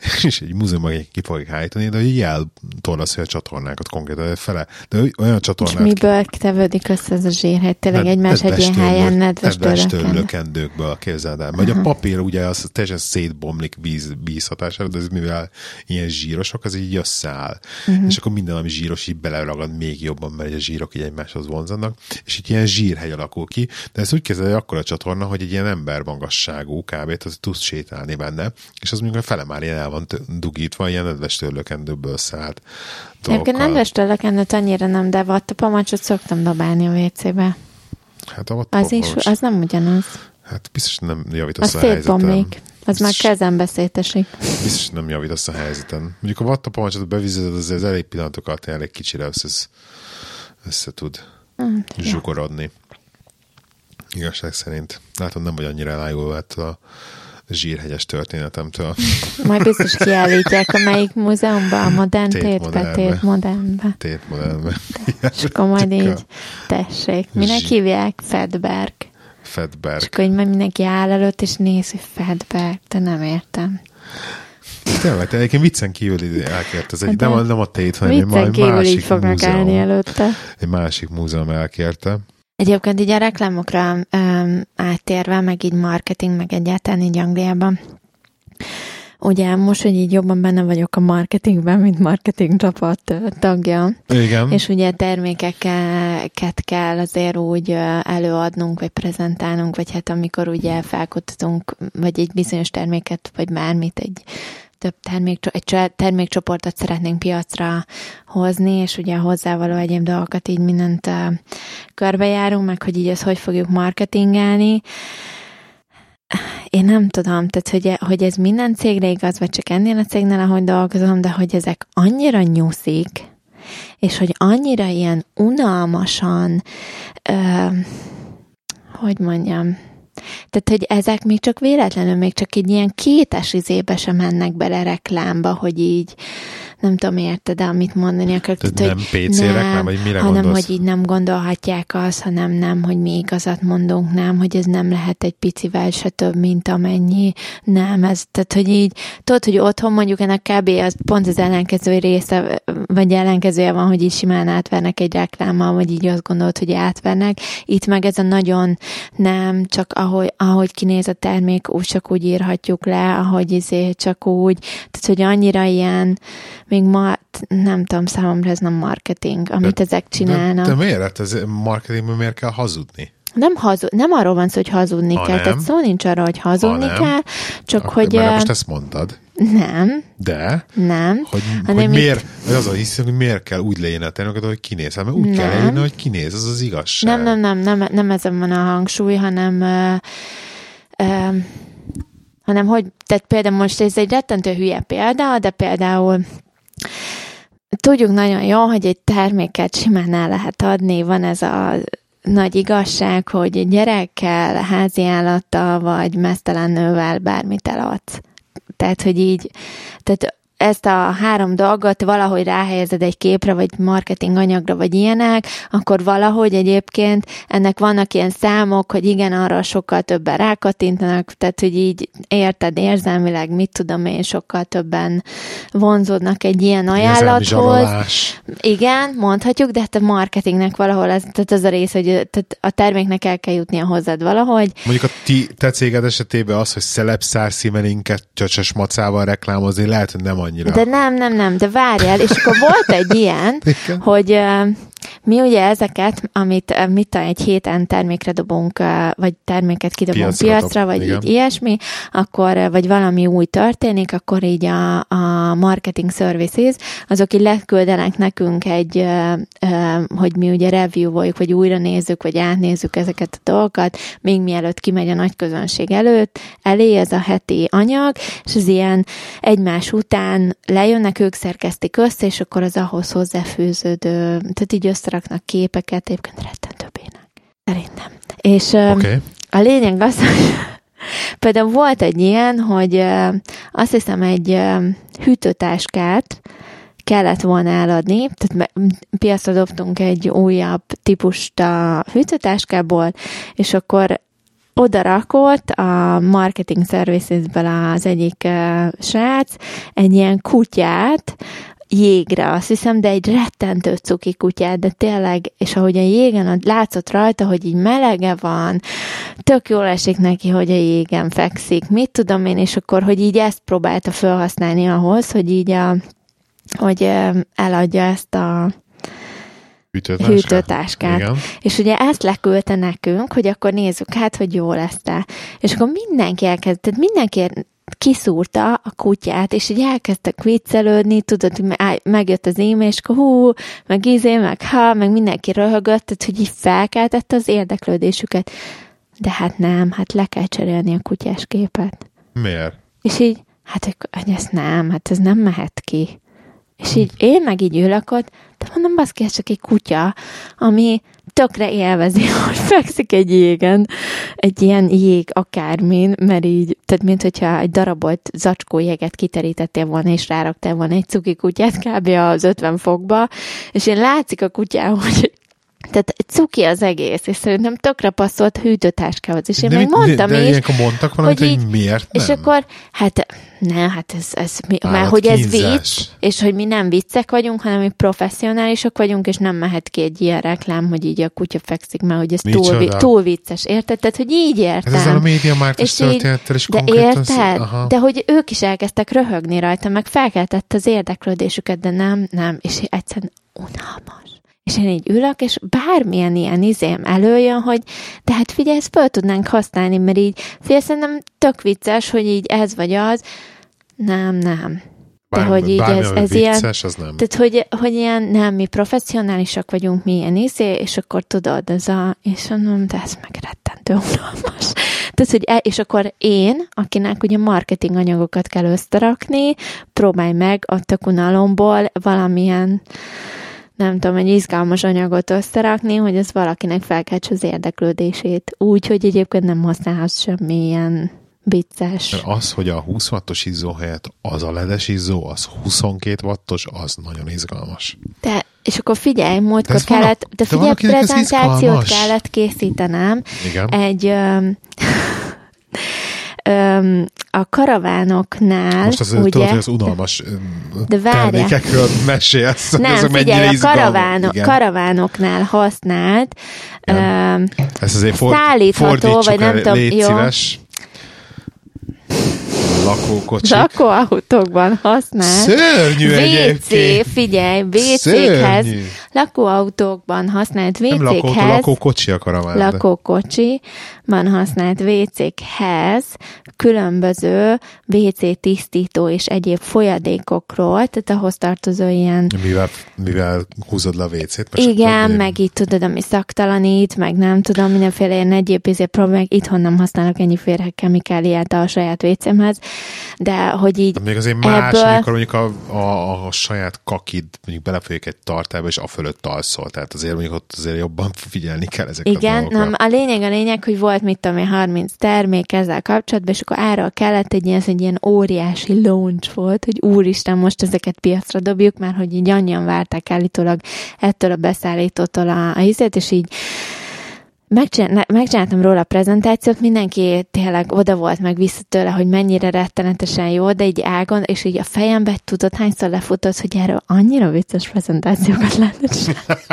és egy múzeumban ki fogják állítani, de hogy eltorlaszolja a csatornákat konkrétan, fele, de olyan csatornák... És miből tevődik össze ez a zsírhegy? Tényleg egymás egy ilyen helyen nedves tőlökendőkből képzeld el. Vagy a papír ugye az teljesen szétbomlik víz, víz hatására, de ez mivel ilyen zsírosok, az így összeáll. Uh-huh. És akkor minden, ami zsíros, így beleragad még jobban, mert a zsírok így egymáshoz vonzanak, és így ilyen zsírhegy alakul ki, de ez úgy kezdve, hogy akkor a csatorna, hogy egy ilyen ember magasságú kb. az tudsz sétálni benne, és az mondjuk a fele már ilyen el van dugítva, ilyen nedves törlőkendőből szállt Egyébként nedves törlőkendőt annyira nem, de vattapamacsot szoktam dobálni a WC-be. Hát a az is, az nem ugyanaz. Hát biztos nem javítasz az a helyzeten. Az már kezembe szétesik. Biztos nem javítasz a helyzeten. Mondjuk a vattapamacsot bevized, az, az elég pillanatokat elég kicsire össze, össze tud zsugorodni. Igazság szerint. Látom, nem vagy annyira elájulva ettől a zsírhegyes történetemtől. Majd biztos kiállítják a melyik múzeumban, a modern tétbe, tét modernbe. Tét modernbe. És akkor majd így, tessék, minek hívják? Fedberg. Fedberg. És akkor így majd mindenki áll előtt, és néz, hogy Fedberg, de nem értem. Tényleg, te egyébként viccen kívül elkért az egy, nem, a, nem a tét, hanem egy másik így fognak múzeum, állni előtte. Egy másik múzeum elkérte. Egyébként így a reklámokra um, áttérve, meg így marketing, meg egyáltalán így Angliában, ugye most, hogy így jobban benne vagyok a marketingben, mint marketing csapat tagja. Igen. És ugye termékeket kell azért úgy előadnunk, vagy prezentálnunk, vagy hát amikor ugye felkutatunk, vagy egy bizonyos terméket, vagy bármit, egy több termék, egy termékcsoportot szeretnénk piacra hozni, és ugye hozzávaló egyéb dolgokat így mindent körbejárunk, meg hogy így ezt hogy fogjuk marketingelni. Én nem tudom, tehát hogy, hogy ez minden cégre igaz, vagy csak ennél a cégnél, ahogy dolgozom, de hogy ezek annyira nyuszik, és hogy annyira ilyen unalmasan, uh, hogy mondjam, tehát, hogy ezek még csak véletlenül, még csak egy ilyen kétes izébe sem mennek bele reklámba, hogy így nem tudom, érted, amit mondani akarok. Tehát, nem PC nem, reklám, vagy mire hanem, gondolsz? hogy így nem gondolhatják azt, hanem nem, hogy mi igazat mondunk, nem, hogy ez nem lehet egy picivel se több, mint amennyi, nem, ez, tehát, hogy így, tudod, hogy otthon mondjuk ennek kb. az pont az ellenkező része, vagy ellenkezője van, hogy így simán átvernek egy reklámmal, vagy így azt gondolod, hogy átvernek. Itt meg ez a nagyon nem, csak ahogy, ahogy kinéz a termék, úgy csak úgy írhatjuk le, ahogy izé, csak úgy, tehát, hogy annyira ilyen, még ma, nem tudom, számomra ez nem marketing, amit de, ezek csinálnak. De, de miért? Hát ez marketingben miért kell hazudni? Nem, hazud, nem arról van szó, hogy hazudni ha kell, nem. tehát szó nincs arról, hogy hazudni ha kell, csak Akkor, hogy... Mert most ezt mondtad. Nem. De? Nem. Hogy, hanem hogy miért, itt... az a hiszem, hogy miért kell úgy leírni a terméket, hogy kinéz. Hát, mert úgy nem. kell leírni, hogy kinéz, az az igazság. Nem, nem, nem, nem, nem ezen van a hangsúly, hanem uh, uh, hanem hogy, tehát például most ez egy rettentő hülye példa, de például tudjuk nagyon jó, hogy egy terméket simán el lehet adni, van ez a nagy igazság, hogy gyerekkel, házi állattal vagy mesztelen nővel bármit eladsz. Tehát, hogy így, tehát ezt a három dolgot valahogy ráhelyezed egy képre, vagy marketing anyagra, vagy ilyenek, akkor valahogy egyébként ennek vannak ilyen számok, hogy igen, arra sokkal többen rákatintanak, tehát hogy így érted érzelmileg, mit tudom én, sokkal többen vonzódnak egy ilyen ajánlathoz. Igen, mondhatjuk, de hát a marketingnek valahol ez, tehát az a rész, hogy tehát a terméknek el kell jutnia hozzád valahogy. Mondjuk a ti, te céged esetében az, hogy szelepszár szímelinket csöcsös macával reklámozni, lehet, hogy nem annyira. De nem, nem, nem, de várjál, és akkor volt egy ilyen, hogy mi ugye ezeket, amit mit egy héten termékre dobunk, vagy terméket kidobunk piacra, piacra vagy igen. így ilyesmi, akkor, vagy valami új történik, akkor így a, a marketing services, azok így leküldenek nekünk egy, hogy mi ugye review-oljuk, vagy újra nézzük, vagy átnézzük ezeket a dolgokat, még mielőtt kimegy a nagy közönség előtt, elé ez a heti anyag, és az ilyen egymás után lejönnek, ők szerkesztik össze, és akkor az ahhoz hozzáfűződő, tehát így összeraknak képeket, egyébként rettentő bének. Szerintem. És okay. a lényeg az, hogy például volt egy ilyen, hogy azt hiszem egy hűtőtáskát kellett volna eladni, tehát piacra dobtunk egy újabb típust a hűtőtáskából, és akkor oda rakott a marketing servicesből az egyik uh, srác egy ilyen kutyát, jégre, azt hiszem, de egy rettentő cuki kutyát, de tényleg, és ahogy a jégen látszott rajta, hogy így melege van, tök jól esik neki, hogy a jégen fekszik, mit tudom én, és akkor, hogy így ezt próbálta felhasználni ahhoz, hogy így a, hogy eladja ezt a hűtőtáskát. hűtőtáskát. Igen. És ugye ezt leküldte nekünk, hogy akkor nézzük hát, hogy jó lesz-e. És akkor mindenki elkezdett, tehát mindenki kiszúrta a kutyát, és így elkezdtek viccelődni, tudod, hogy megjött az e és akkor hú, meg izé, meg ha, meg mindenki röhögött, tehát hogy így felkeltette az érdeklődésüket. De hát nem, hát le kell cserélni a kutyás képet. Miért? És így, hát hogy ezt nem, hát ez nem mehet ki. És így én meg így ülök ott, de mondom, baszki, ez csak egy kutya, ami tökre élvezi, hogy fekszik egy jégen, egy ilyen jég akármin, mert így, tehát mint hogyha egy darabolt zacskó jéget kiterítettél volna, és ráraktál volna egy cuki kutyát kb. az 50 fokba, és én látszik a kutyán, hogy tehát cuki az egész, és szerintem tökre passzolt hűtőtáskához. És én de, még mondtam de, de is, ilyenkor mondtak valamit, hogy, hogy hogy így- miért nem? és akkor, hát ne, hát ez, ez mi, már Állat hogy ez kínzás. vicc, és hogy mi nem viccek vagyunk, hanem mi professzionálisok vagyunk, és nem mehet ki egy ilyen reklám, hogy így a kutya fekszik, mert hogy ez túl, vi- túl vicces, érted? Tehát, hogy így értem. Hát ezzel a média így- történettel is de érted? Aha. De hogy ők is elkezdtek röhögni rajta, meg felkeltett az érdeklődésüket, de nem, nem, és egyszerűen unalmas. És én így ülök, és bármilyen ilyen izém előjön, hogy de hát figyelj, ezt fel tudnánk használni, mert így figyelj, szerintem tök vicces, hogy így ez vagy az. Nem, nem. De Bármi- hogy így bármi, ez, ez ilyen, vicces, az nem. tehát, hogy, hogy ilyen, nem, mi professzionálisak vagyunk, mi ilyen izé, és akkor tudod, ez a, és mondom, de ez meg rettentő unalmas. Tehát, hogy, e, és akkor én, akinek ugye marketing anyagokat kell összerakni, próbálj meg a tök unalomból valamilyen nem tudom, egy izgalmas anyagot összerakni, hogy ez valakinek felkeltse az érdeklődését. Úgy, hogy egyébként nem használhatsz semmilyen vicces. Mert az, hogy a 20 wattos izzó helyett az a ledes izzó, az 22 wattos, az nagyon izgalmas. De, és akkor figyelj, De múltkor valak- kellett, de de figyelj, prezentációt kellett készítenem Igen. egy öm, a karavánoknál, Most az, ugye, tudod, hogy az unalmas De várjál. termékekről mesélsz. nem, figyelj, a karavánok, karavánoknál használt öm, Ezt azért ford, szállítható, vagy nem el, tudom, légy jó. szíves. Lakókocsi. lakóautókban használt Szörnyű WC, egyébként. figyelj, Szörnyű. lakóautókban használt Nem lakóautó, lakókocsi a karaván. de- lakókocsiban használt WC-hez különböző WC tisztító és egyéb folyadékokról, tehát ahhoz tartozó ilyen Mivel, mivel húzod le a WC-t. most igen, meg itt tudod, ami szaktalanít, meg nem tudom, mindenféle ilyen egyéb izé problémák. Itthon nem használok ennyi férhe kemikáliát a saját WC-mhez, de hogy így De még azért más, ebből- amikor mondjuk a, a, a saját kakid mondjuk belefolyik egy tartályba, és a fölött alszol. Tehát azért mondjuk ott azért jobban figyelni kell ezekre Igen, a dolgokra. nem, a lényeg a lényeg, hogy volt mit tudom én 30 termék ezzel kapcsolatban, és akkor ára kellett egy ilyen, egy ilyen óriási launch volt, hogy úristen, most ezeket piacra dobjuk, mert hogy így annyian várták állítólag ettől a beszállítótól a, a izét, és így megcsinál, megcsináltam róla a prezentációt, mindenki tényleg oda volt meg vissza tőle, hogy mennyire rettenetesen jó, de így ágon, és így a fejembe tudod, hányszor lefutott, hogy erről annyira vicces prezentációkat lehetne csinálni.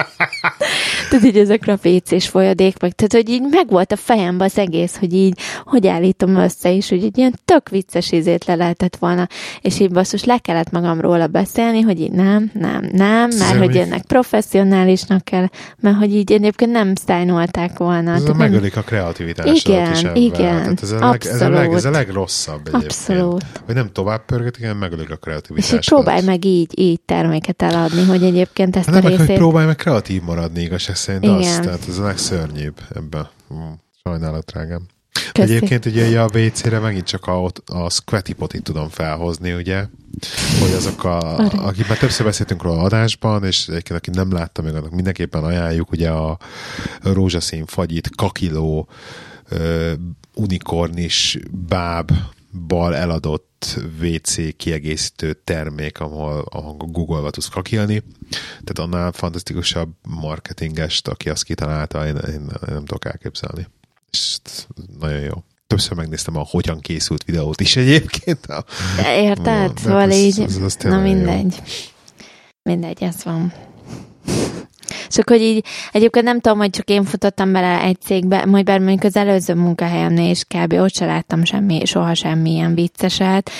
Tehát így ezekre a WC-s folyadék, meg, tehát hogy így megvolt a fejembe az egész, hogy így, hogy állítom össze is, hogy egy ilyen tök vicces izét le lehetett volna, és így basszus le kellett magam róla beszélni, hogy így nem, nem, nem, mert Szerintem hogy így- ennek professzionálisnak kell, mert hogy így egyébként nem szájnolták volna. Ez a Tehát nem- megölik a kreativitásodat Igen, is ebben. igen, Tehát ez, a leg, ez, a leg, ez a legrosszabb egyébként. Abszolút. Hogy nem tovább pörgetik, hanem megölik a És kreativitásodat. így próbálj meg így, így terméket eladni, hogy egyébként ezt Hát a nem, meg, hogy részét... próbálj meg kreatív maradni, igazság szerint Igen. az. Tehát ez a legszörnyűbb ebben. Sajnálat, drágám. Köszi. Egyébként ugye a WC-re megint csak a, a squatty potit tudom felhozni, ugye? Hogy azok a, akik már többször beszéltünk róla adásban, és egyébként aki nem látta meg, annak mindenképpen ajánljuk, ugye a rózsaszín fagyit, kakiló, ö, unikornis báb bal eladott WC kiegészítő termék, ahol, ahol Google-ba tudsz kakilni. Tehát annál fantasztikusabb marketingest, aki azt kitalálta, én, én nem tudok elképzelni. És nagyon jó. Többször megnéztem a hogyan készült videót is egyébként. A, Érted? Ó, Szóval ez- így, ez- ez na tényleg jó. mindegy. Mindegy, ez van. Csak hogy így, egyébként nem tudom, hogy csak én futottam bele egy cégbe, majd bár mondjuk az előző munkahelyemnél is kb. ott se láttam semmi, soha semmi ilyen vicceset,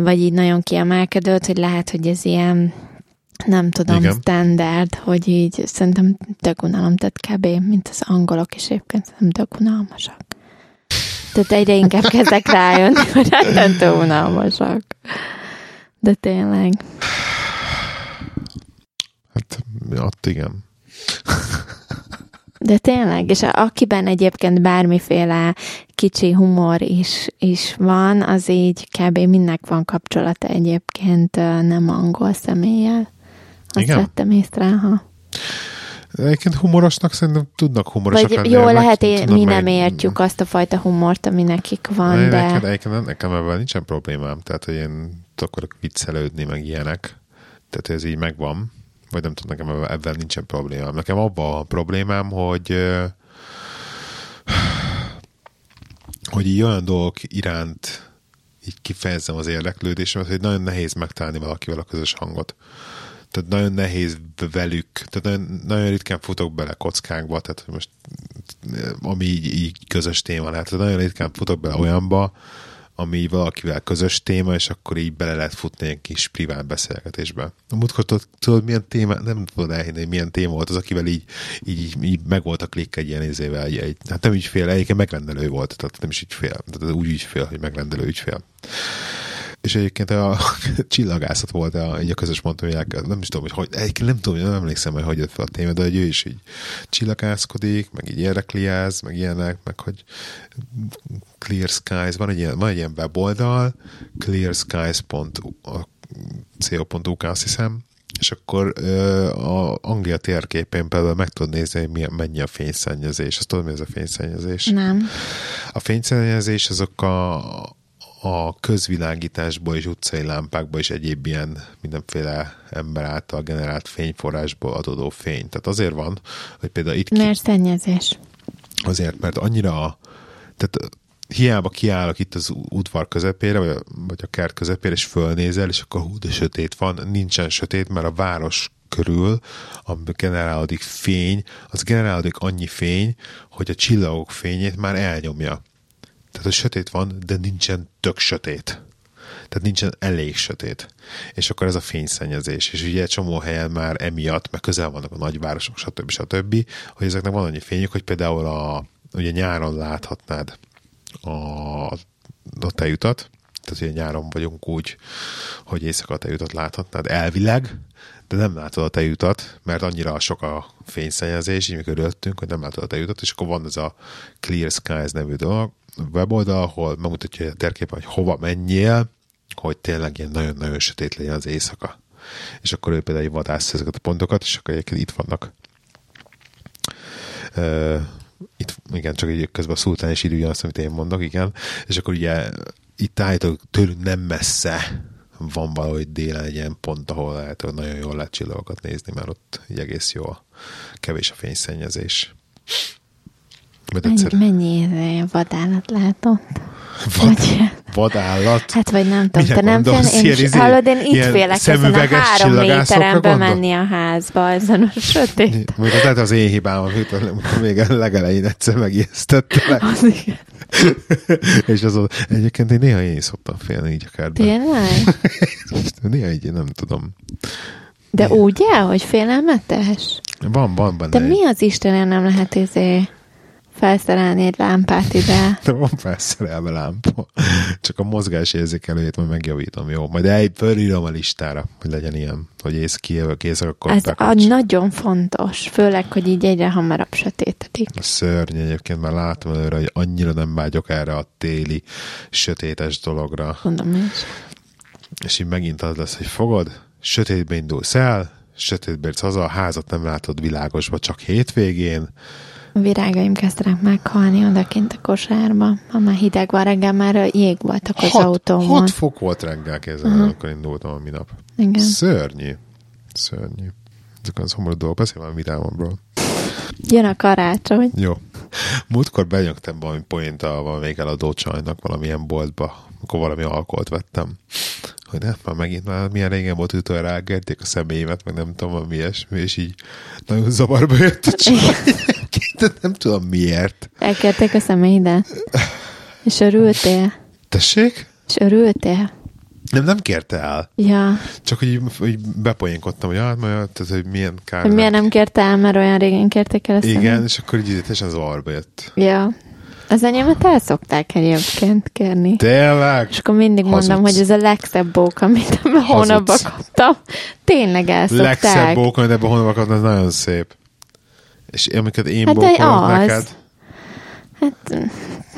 vagy így nagyon kiemelkedőt, hogy lehet, hogy ez ilyen nem tudom, Igen. Standard, hogy így szerintem tök unalom, tehát kb. mint az angolok is egyébként szerintem tök unalmasak. Tehát egyre inkább kezdek rájönni, hogy rettentő unalmasak. De tényleg. hát, ott igen. De tényleg, és akiben egyébként bármiféle kicsi humor is, is van, az így kb. mindnek van kapcsolata egyébként nem angol személlyel. Azt Igen? vettem észre, ha. Egyébként humorosnak szerintem tudnak humorosak Vagy lenni. Jó, lehet, én, mi nem értjük azt a fajta humort, ami nekik van, de... Nekem, egyébként nekem ebben nincsen problémám, tehát, hogy én akarok viccelődni, meg ilyenek. Tehát, ez így megvan. Vagy nem tudom, nekem ebben nincsen problémám. Nekem abban a problémám, hogy hogy így olyan dolgok iránt így kifejezzem az érdeklődésemet, hogy nagyon nehéz megtalálni valakivel a közös hangot tehát nagyon nehéz velük, tehát nagyon, nagyon ritkán futok bele kockákba, tehát most ami így, így közös téma lehet, tehát nagyon ritkán futok bele olyanba, ami valakivel közös téma, és akkor így bele lehet futni egy kis privát beszélgetésbe. A múltkor tudod, tudod, milyen téma, nem tudod elhinni, hogy milyen téma volt az, akivel így, így, így meg volt a klik egy ilyen izével, egy, egy, hát nem ügyfél, egyébként megrendelő volt, tehát nem is ügyfél, tehát úgy ügyfél, hogy megrendelő ügyfél és egyébként a csillagászat volt a, így a közös hogy nem is tudom, hogy, hogy nem tudom, nem emlékszem, hogy hogy jött fel a téma, de hogy ő is így csillagászkodik, meg így érdekliáz, meg ilyenek, meg hogy Clear Skies, van egy ilyen, van egy ilyen weboldal, clearskies.co.uk azt hiszem, és akkor a Anglia térképén például meg tudod nézni, hogy milyen, mennyi a fényszennyezés. Azt tudod, mi ez a fényszennyezés? Nem. A fényszennyezés azok a, a közvilágításból és utcai lámpákból és egyéb ilyen mindenféle ember által generált fényforrásból adódó fény. Tehát azért van, hogy például itt... Mert ki... szennyezés. Azért, mert annyira... Tehát hiába kiállok itt az udvar közepére, vagy a, vagy a kert közepére, és fölnézel, és akkor hú, de sötét van. Nincsen sötét, mert a város körül, amiben generálódik fény, az generálódik annyi fény, hogy a csillagok fényét már elnyomja. Tehát, hogy sötét van, de nincsen tök sötét. Tehát nincsen elég sötét. És akkor ez a fényszennyezés. És ugye egy csomó helyen már emiatt, mert közel vannak a nagyvárosok, stb. stb., hogy ezeknek van annyi fényük, hogy például a, ugye nyáron láthatnád a, a tejutat, tehát ugye nyáron vagyunk úgy, hogy éjszaka a tejutat láthatnád elvileg, de nem látod a tejutat, mert annyira sok a fényszennyezés, így mikor öltünk, hogy nem látod a tejutat, és akkor van ez a Clear Skies nevű dolog, weboldal, ahol megmutatja a térképen, hogy hova menjél, hogy tényleg ilyen nagyon-nagyon sötét legyen az éjszaka. És akkor ő például vadász ezeket a pontokat, és akkor egyébként itt vannak. Uh, itt, igen, csak egy közben a szultán is írja azt, amit én mondok, igen. És akkor ugye itt állítólag tőlünk nem messze van valahogy délen egy ilyen pont, ahol lehet, hogy nagyon jól lehet csillagokat nézni, mert ott így egész jó kevés a fényszennyezés. Mennyi, mennyi vadállat látott? Vad, vadállat? Hát vagy nem tudom, te nem fél, én is, izé, hallod, én itt félek ezen a három méteren bemenni a házba, ezen a sötét. Még lehet az én hibám, amit még legelején egyszer megijesztettelek. Az igen. És az egyébként én néha én is szoktam félni így a kertben. Tényleg? néha így nem tudom. De úgy el, hogy félelmetes? Van, van benne. De mi az Istenem nem lehet izé felszerelni egy lámpát ide. De van felszerelve lámpa. Csak a mozgás érzékelőjét majd megjavítom, jó? Majd el, fölírom a listára, hogy legyen ilyen, hogy ész kijövök, észre, akkor Ez a nagyon fontos, főleg, hogy így egyre hamarabb sötétedik. A szörny egyébként, már látom előre, hogy annyira nem vágyok erre a téli sötétes dologra. Mondom is. És így megint az lesz, hogy fogod, sötétbe indulsz el, sötétbe érsz haza, a házat nem látod világosba, csak hétvégén, a virágaim kezdenek meghalni odakint a kosárba. Ha már hideg van, reggel már jég voltak az hat, autómon. 6 fok volt reggel kézzel, uh-huh. amikor indultam a minap. Igen. Szörnyű. Szörnyű. Ezek az homorú dolgok. Beszélj már vidámomról. Jön a karácsony. Jó. Múltkor benyögtem valami poénta valamelyik eladó csajnak valamilyen boltba, akkor valami alkoholt vettem. Hogy nem, már megint már milyen régen volt, hogy utoljára elgerték a személyemet, meg nem tudom, mi ilyesmi, és így nagyon zavarba jött a csaj. Nem tudom miért. Elkérték a személyidet. És örültél? Tessék? És örültél? Nem, nem kérte el. Ja. Csak hogy, hogy bepoénkodtam, hogy, ah, majd, tehát, hogy milyen kár. Hogy miért nem kérte el, mert olyan régen kérték el ezt. Igen, és akkor így teljesen zavarba jött. Ja. Az enyémet el szokták egyébként kérni. Tényleg? És akkor mindig Hazudsz. mondom, hogy ez a legszebb bók, amit ebben a hónapban kaptam. Tényleg el szokták. Legszebb bók, amit ebben a hónapban kaptam, ez nagyon szép. És amiket én Hát de blokkolok az. neked, Hát úgy,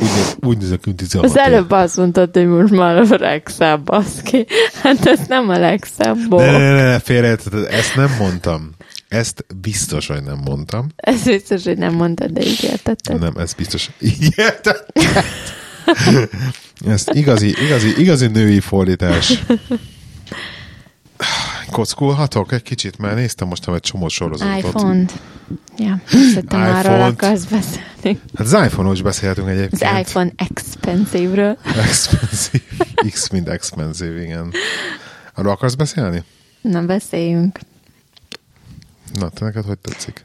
néz- úgy nézek, mint 16 az előbb azt mondtad, hogy most már a legszebb, baszki. Hát ez nem a legszebb Ne, bok. ne, ne, ne, félreértetted, ezt nem mondtam. Ezt biztos, hogy nem mondtam. Ez biztos, hogy nem mondtad, de így értetted. Nem, ez biztos. Így értetted? Ez igazi, igazi, igazi női fordítás. Kockulhatok egy kicsit, mert néztem most egy csomó sorozatot. iPhone-t. Ja, szerintem arról iPhone-t. akarsz beszélni. Hát az iPhone-ról is beszélhetünk Az egyébként. iPhone expensive-ről. Expensive. X mint expensive, igen. Arról akarsz beszélni? Na, beszéljünk. Na, te neked hogy tetszik?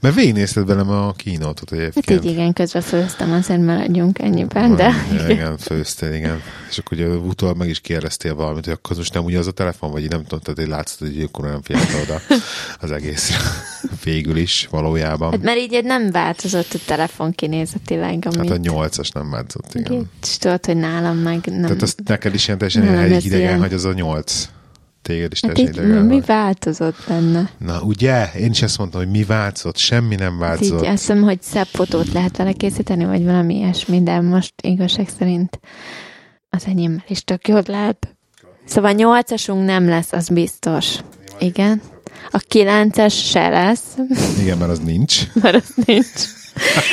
Mert végignézted velem a kínótot Hát egyébként. így igen, közbeszóltam, azért maradjunk ennyiben, de Ja, igen, főztél, igen. És akkor ugye utólag meg is kérdeztél valamit, hogy akkor most nem ugye az a telefon, vagy nem tudom, tehát látszott, hogy akkor nem figyelte oda az egészre. Végül is, valójában. Hát mert így nem változott a telefon kinézetileg, Hát amit a nyolcas nem változott, igen. és tudod, hogy nálam meg nem. Tehát azt neked is ilyen teljesen idegen, ilyen- hogy az a nyolc. Téged is hát így mi változott benne? Na, ugye? Én is ezt mondtam, hogy mi változott. Semmi nem Hát így változott. azt hiszem, hogy szebb fotót lehet vele készíteni, vagy valami ilyesmi, de most igazság szerint az enyémmel is tök jót lehet. Szóval nyolcasunk nem lesz, az biztos. Igen. A kilences se lesz, Igen, mert az nincs. mert az nincs.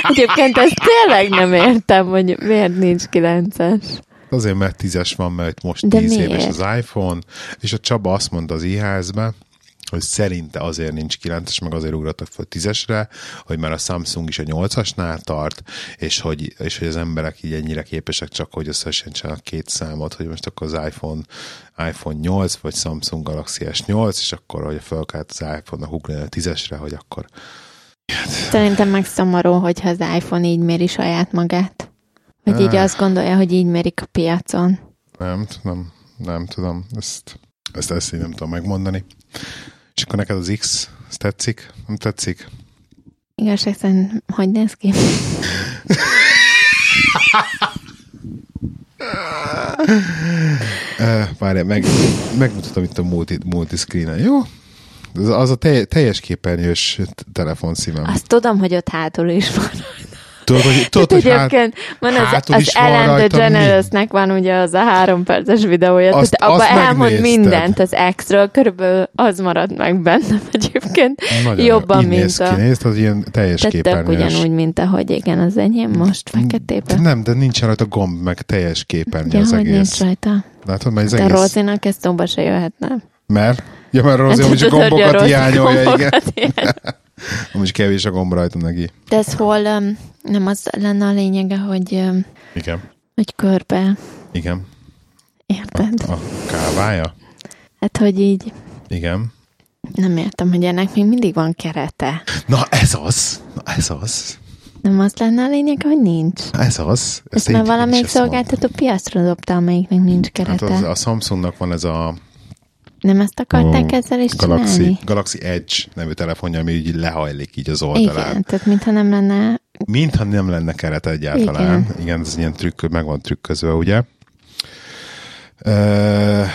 Egyébként ezt tényleg nem értem, hogy miért nincs kilences. Azért, mert tízes van, mert most De tíz miért? éves az iPhone, és a Csaba azt mondta az IHS-be, hogy szerinte azért nincs 9-es, meg azért ugrottak fel 10-esre, hogy már a Samsung is a 8-asnál tart, és hogy, és hogy az emberek így ennyire képesek csak, hogy összehasonlítsanak két számot, hogy most akkor az iPhone, iPhone 8, vagy Samsung Galaxy S8, és akkor, hogy fölkelt az iPhone-nak ugrani a 10-esre, hogy akkor Szerintem meg szomorú, hogyha az iPhone így méri saját magát. Vagy így azt gondolja, hogy így mérik a piacon. nem tudom, nem tudom, ezt, ezt, ezt én nem tudom megmondani. És akkor neked az X, ez tetszik? Nem tetszik? Igazság szerint, hogy néz ki? Várjál, meg, megmutatom itt a multi, multiscreen-en, jó? Az, a telj, teljes képernyős telefonszívem. Azt tudom, hogy ott hátul is van. Tudod, hogy, tudod, Hát hogy hát, egyébként van az, hátul az Ellen rajta DeGeneresnek van ugye az a három perces videója, Azt- tehát abban elmond mindent az X-ről, körülbelül az marad meg bennem egyébként. nagyon jobban, mint néz a- ki, nézd, az ilyen teljes Tehát képernyős. ugyanúgy, mint ahogy igen, az enyém most De feketében. nem, de nincsen rajta gomb, meg teljes képernyő Ja, az hogy egész. nincs rajta. Látod, mert az De egész... Rozinak ez szóba se jöhetne. Mert? Ja, mert Rozi Hát hogy gombokat hiányolja, igen. Amúgy kevés a gomb rajta neki. De ez hol um, nem az lenne a lényege, hogy, um, Igen. hogy körbe, Igen. érted? A kávája? Hát, hogy így Igen. nem értem, hogy ennek még mindig van kerete. Na ez az. Na ez az. Nem az lenne a lényeg, hogy nincs. Ez az. Ezt én- már valamelyik ezt szolgáltató piacra dobta, amelyiknek nincs Hát kerete. az, a Samsungnak van ez a Nem ezt akarták a ezzel is Galaxy, csinálni? Galaxy Edge nevű telefonja, ami így lehajlik így az oldalán. Igen, tehát mintha nem lenne... Mintha nem lenne keret egyáltalán. Igen, Igen ez ilyen trükk, meg van trükközve, ugye? Uh,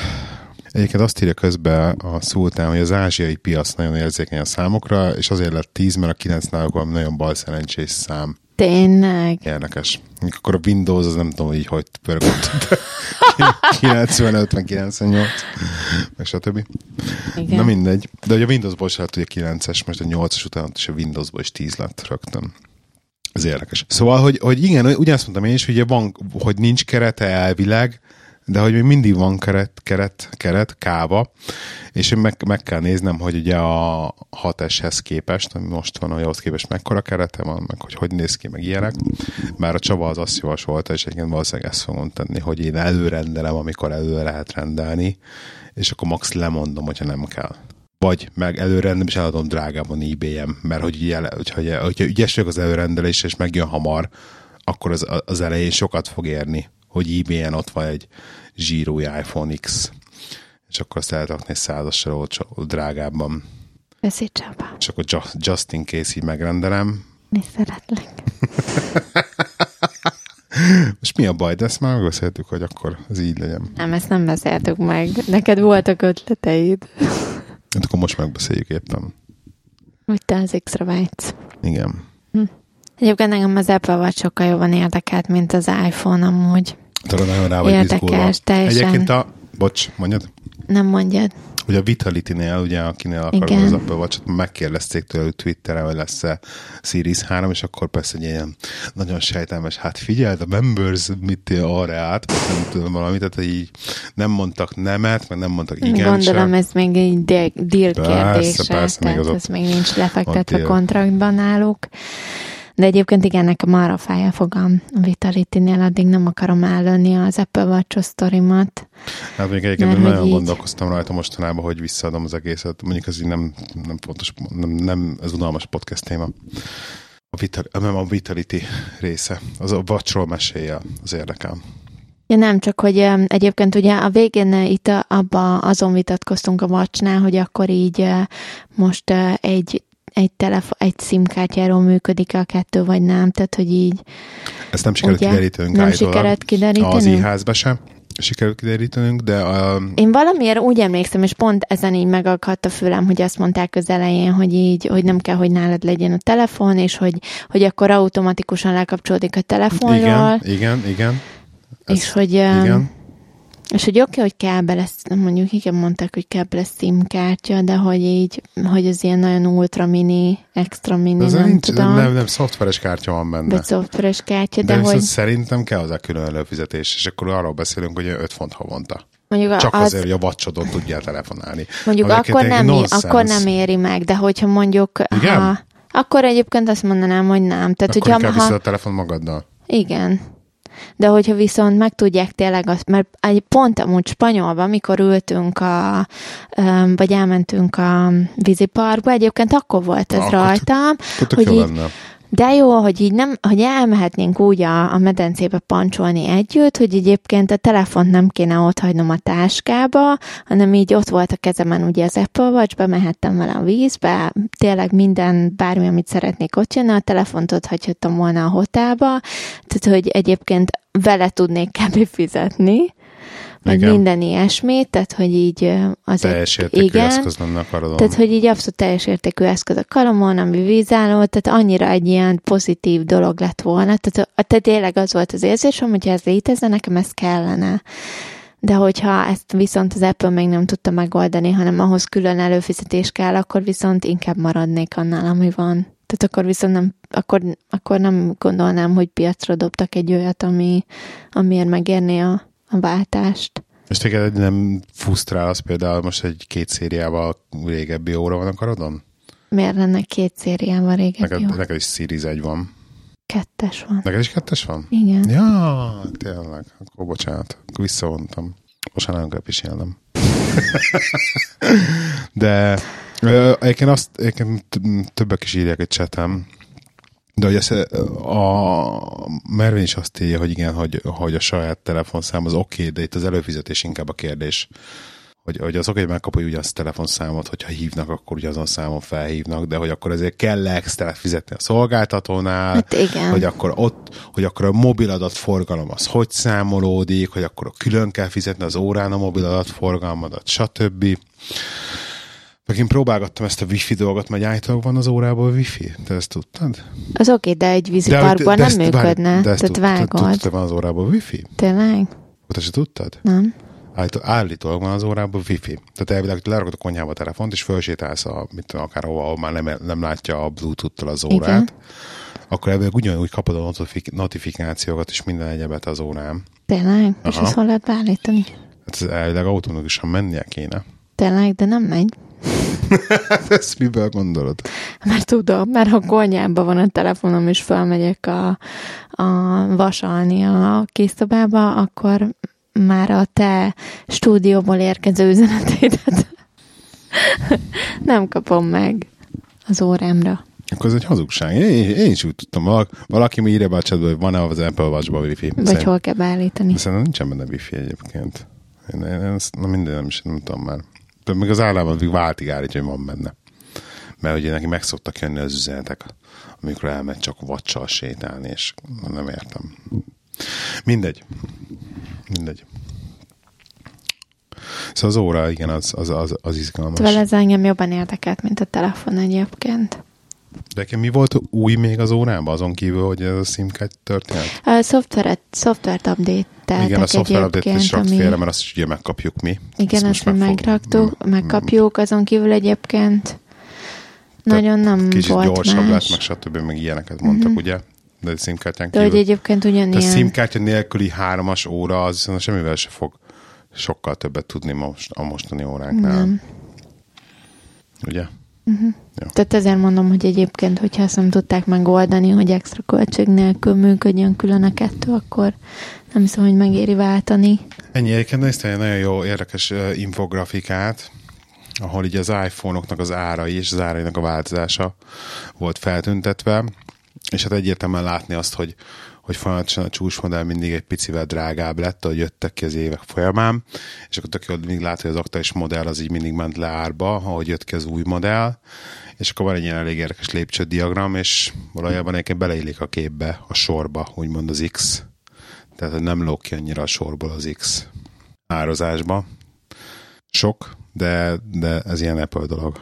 egyébként azt írja közben a szultán, hogy az ázsiai piac nagyon érzékeny a számokra, és azért lett 10, mert a 9 náluk valami nagyon bal szerencsés szám. Tényleg. Érdekes. Akkor a Windows, az nem tudom, hogy így hogy pörgött. 95, meg 98, meg stb. Igen. Na mindegy. De hogy a Windowsból se lett ugye 9-es, most a 8-as után is a Windowsból is 10 lett rögtön. Ez érdekes. Szóval, hogy, hogy igen, ugyanazt mondtam én is, hogy ugye van, hogy nincs kerete elvileg, de hogy még mindig van keret, keret, keret, káva, és én meg, meg kell néznem, hogy ugye a 6S-hez képest, ami most van, hogy ahhoz képest mekkora kerete van, meg hogy hogy néz ki, meg ilyenek. Bár a Csaba az azt javasolta, és egyébként valószínűleg ezt fogom tenni, hogy én előrendelem, amikor elő lehet rendelni, és akkor max lemondom, hogyha nem kell. Vagy meg előrendelem, és eladom drágában ebay-em, mert hogy ugye, hogyha, hogyha ügyes vagyok az előrendelés, és megjön hamar, akkor az, az elején sokat fog érni, hogy ebay-en ott van egy zsírói iPhone X, és akkor azt lehet rakni százassal olcsó, drágábban. Köszi Csaba. És akkor just, just in case így megrendelem. Én szeretlek. Most mi a baj? De ezt már megbeszéltük, hogy akkor ez így legyen. Nem, ezt nem beszéltük meg. Neked voltak ötleteid. Hát akkor most megbeszéljük éppen. Hogy te az X-re vágysz. Igen. Egyébként engem az Apple vagy sokkal jobban érdekelt, mint az iPhone amúgy. Tudod, nagyon rá vagy Érdekes, teljesen. Egyébként a... Bocs, mondjad? Nem mondjad. Ugye a Vitality-nél, ugye, akinél akarod az Apple watch megkérdezték tőle hogy Twitterre, hogy lesz-e Series 3, és akkor persze egy ilyen nagyon sejtelmes, hát figyeld, a members mit arra át, nem tudom valamit, tehát így nem mondtak nemet, meg nem mondtak igen Gondolom sem. ez még egy deal deal Persze, kérdése, persze, még az ez még nincs lefektetve kontraktban náluk. De egyébként igen, nekem arra fáj a fogam a Vitality-nél, addig nem akarom állani az Apple watch sztorimat. Hát még egyébként Mert nagyon így- gondolkoztam rajta mostanában, hogy visszaadom az egészet. Mondjuk ez így nem, nem fontos, nem, nem ez unalmas podcast téma. A, Vital, nem a Vitality része. Az a watchról mesélje, az érdekel. Ja nem, csak hogy egyébként ugye a végén itt abba azon vitatkoztunk a vacsnál, hogy akkor így most egy egy, telefon, egy SIM-kártyáról működik a kettő, vagy nem, tehát hogy így Ezt nem sikerült kiderítenünk nem sikerült Az kiderítenünk. i-házba sem sikerült kiderítenünk, de a, Én valamiért úgy emlékszem, és pont ezen így megakadt a fülem, hogy azt mondták az elején, hogy így, hogy nem kell, hogy nálad legyen a telefon, és hogy, hogy akkor automatikusan lekapcsolódik a telefonról, igen, igen, igen. és hogy, igen. És hogy oké, hogy kell bele, mondjuk igen, mondták, hogy kell bele SIM kártya, de hogy így, hogy az ilyen nagyon ultra mini, extra mini, De nem, nincs, tudom, nem, nem, szoftveres kártya van benne. vagy szoftveres kártya, de de, hogy szerintem kell hozzá külön előfizetés, és akkor arról beszélünk, hogy 5 font havonta. mondjuk Csak az, azért, hogy a vacsodon tudjál telefonálni. Mondjuk akkor nem, nonsense. akkor nem éri meg, de hogyha mondjuk... Igen? Ha, akkor egyébként azt mondanám, hogy nem. Tehát, Akkor hogyha, inkább ha, a telefon magaddal. igen. De hogyha viszont meg tudják tényleg azt, mert pont amúgy Spanyolban, amikor ültünk a, vagy elmentünk a víziparkba, egyébként akkor volt ez Akkor rajtam, hogy így, lenne. De jó, hogy így nem, hogy elmehetnénk úgy a, a medencébe pancsolni együtt, hogy egyébként a telefont nem kéne ott hagynom a táskába, hanem így ott volt a kezemen ugye az Apple Watch, bemehettem vele a vízbe, tényleg minden, bármi, amit szeretnék ott jönni, a telefont ott hagyhattam volna a hotelba, tehát hogy egyébként vele tudnék kb. fizetni, meg Igen. minden ilyesmi, tehát hogy így azért Teljes értékű igen, eszköz lenne a karodon. tehát, hogy így abszolút teljes értékű eszköz a kalomon, ami vízálló, tehát annyira egy ilyen pozitív dolog lett volna. Tehát, tehát tényleg az volt az érzésem, hogy ha ez létezne, nekem ez kellene. De hogyha ezt viszont az Apple még nem tudta megoldani, hanem ahhoz külön előfizetés kell, akkor viszont inkább maradnék annál, ami van. Tehát akkor viszont nem, akkor, akkor nem gondolnám, hogy piacra dobtak egy olyat, ami, amiért megérné a, a váltást. És téged nem fusztrál az például most egy két szériával régebbi óra van a karodon? Miért lenne két szériával régebbi? Neked, Neked, neked is Series 1 van. Kettes van. Neked is kettes van? Igen. Ja, tényleg. Akkor bocsánat. Akkor visszavontam. Most már nagyon kell pisilnem. De egyébként azt egyébként többek is írják egy csetem, de hogy ezt, a Mervin is azt írja, hogy igen, hogy, hogy a saját telefonszám az oké, okay, de itt az előfizetés inkább a kérdés. Hogy, hogy az oké, hogy megkapja ugye azt a telefonszámot, hogyha hívnak, akkor ugye azon számon felhívnak, de hogy akkor ezért kell extra fizetni a szolgáltatónál, Hát igen. hogy akkor ott, hogy akkor a mobiladat forgalom az hogy számolódik, hogy akkor külön kell fizetni az órán a mobiladat forgalmadat, stb. Meg én próbálgattam ezt a wifi dolgot, mert állítólag van az órában wifi. Te ezt tudtad? Az oké, de egy víziparkban nem működne, de ezt tehát vágod. Tudtad, van az órában wifi? Tényleg? Te se tudtad? Nem? Állító, állítólag van az órában wifi. Tehát elvileg lerakod a konyhába a telefont, és fölsétálsz a, mit tudom, akárhova, ahol már nem, nem látja a Bluetooth-tal az órát. Igen. Akkor elvileg ugyanúgy kapod a notifik- notifikációkat és minden egyebet az órán. Tényleg? És Aha. ezt hol lehet beállítani? Hát ez elvileg automatikusan mennie kéne. Tényleg, de nem megy. Ezt miből gondolod? Mert tudom, mert ha konyában van a telefonom, és felmegyek a, a vasalni a készszobába, akkor már a te stúdióból érkező üzenetédet nem kapom meg az órámra. Akkor ez egy hazugság. Én, én is úgy tudtam. Valaki, valaki mi írja be a chatbe, hogy van-e az Apple Watch-ban wifi. Vagy Szerint- hol kell beállítani. Szerintem nincsen benne wifi egyébként. Én, én, én ezt, na minden nem is nem tudom már. De még az államban még váltig állítja, hogy van benne. Mert ugye neki meg szoktak jönni az üzenetek, amikor elmegy csak vacsal sétálni, és nem értem. Mindegy. Mindegy. Szóval az óra, igen, az, az, az, az izgalmas. Vele ez engem jobban érdekelt, mint a telefon egyébként. De mi volt új még az órában, azon kívül, hogy ez a SIM-kártya történet? A szoftveret, szoftvert update Igen, a szoftver update is rakt félre, mert azt is ugye megkapjuk mi. Igen, azt, azt megraktuk, fog, megkapjuk, azon kívül egyébként nagyon nem kicsit volt gyorsabb más. lett, meg stb. meg ilyeneket mondtak, mm-hmm. ugye? De a kártyán kívül. De hogy egyébként ugyanilyen. A SIM-kártya nélküli hármas óra az viszont semmivel se fog sokkal többet tudni most, a mostani óránknál. Nem. Ugye? Uh-huh. Tehát ezért mondom, hogy egyébként, hogyha ezt nem tudták megoldani, hogy extra költség nélkül működjön külön a kettő, akkor nem hiszem, hogy megéri váltani. Ennyi egyébként néztem egy nagyon jó, érdekes infografikát, ahol így az iPhone-oknak az árai és az árainak a változása volt feltüntetve, és hát egyértelműen látni azt, hogy, hogy folyamatosan a csúcsmodell mindig egy picivel drágább lett, hogy jöttek ki az évek folyamán, és akkor tök jól mindig látni, hogy az aktuális modell az így mindig ment le árba, ahogy jött ki az új modell, és akkor van egy ilyen elég érdekes lépcsődiagram, és valójában egyébként beleillik a képbe, a sorba, úgymond az X. Tehát, hogy nem lók ki annyira a sorból az X árazásba. Sok, de, de ez ilyen Apple dolog.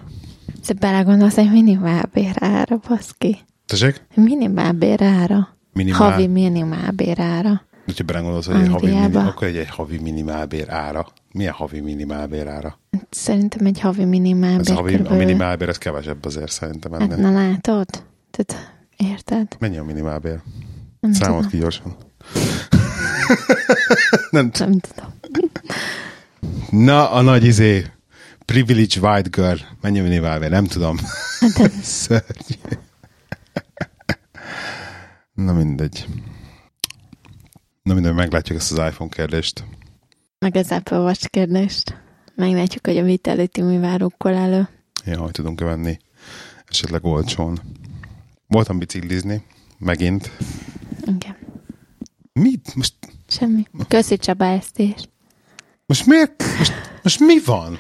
Te belegondolsz egy minimálbér ára, baszki. Tessék? Minimálbér ára. Minimál... Havi minimálbér ára. Ha belegondolsz, hogy egy havi, mini, akkor egy, egy havi minimálbér ára. Milyen havi minimálbér ára? Szerintem egy havi minimálbér. Ez havi, a minimálbér, ez kevesebb azért szerintem ennél. Hát, na látod? Tehát, érted? Mennyi a minimálbér? Nem Számolt ki gyorsan. nem, nem tudom. Na, a nagy izé. Privilege white girl. Mennyi a minimálbér? Nem tudom. Hát Szörnyű. Na mindegy. Na mindegy, meglátjuk ezt az iPhone kérdést. Meg az Apple Watch kérdést. Meglátjuk, hogy a vita előtti mi várókkor elő. Ja, hogy tudunk venni. Esetleg olcsón. Voltam biciklizni. Megint. Igen. Mit? Most... Semmi. Köszi Csaba ezt is. Most miért? Most, most mi van?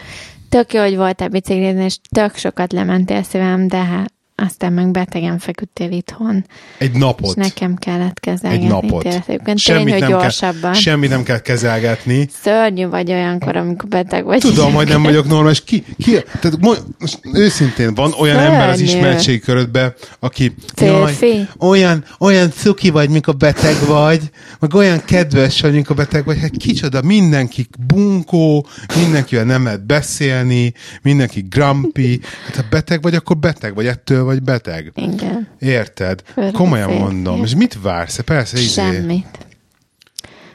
Tök jó, hogy voltál biciklizni, és tök sokat lementél szívem, de hát aztán meg betegen feküdtél itthon. Egy napot. És nekem kellett kezelgetni. Egy napot. Tényleg, semmit, nem gyorsabban. Kell, semmit nem kell kezelgetni. Szörnyű vagy olyankor, amikor beteg vagy. Tudom, hogy nem vagyok normális. Ki, ki, tehát most őszintén van olyan Szörnyű. ember az ismertségkörödbe, aki jaj, olyan, olyan cuki vagy, mikor beteg vagy, meg olyan kedves vagy, mikor beteg vagy. Hát kicsoda, mindenki bunkó, mindenkivel nem lehet beszélni, mindenki grumpy. Hát ha beteg vagy, akkor beteg vagy, ettől vagy beteg. Igen. Érted? Fölre Komolyan szép. mondom. És mit vársz? Persze, izé. Semmit.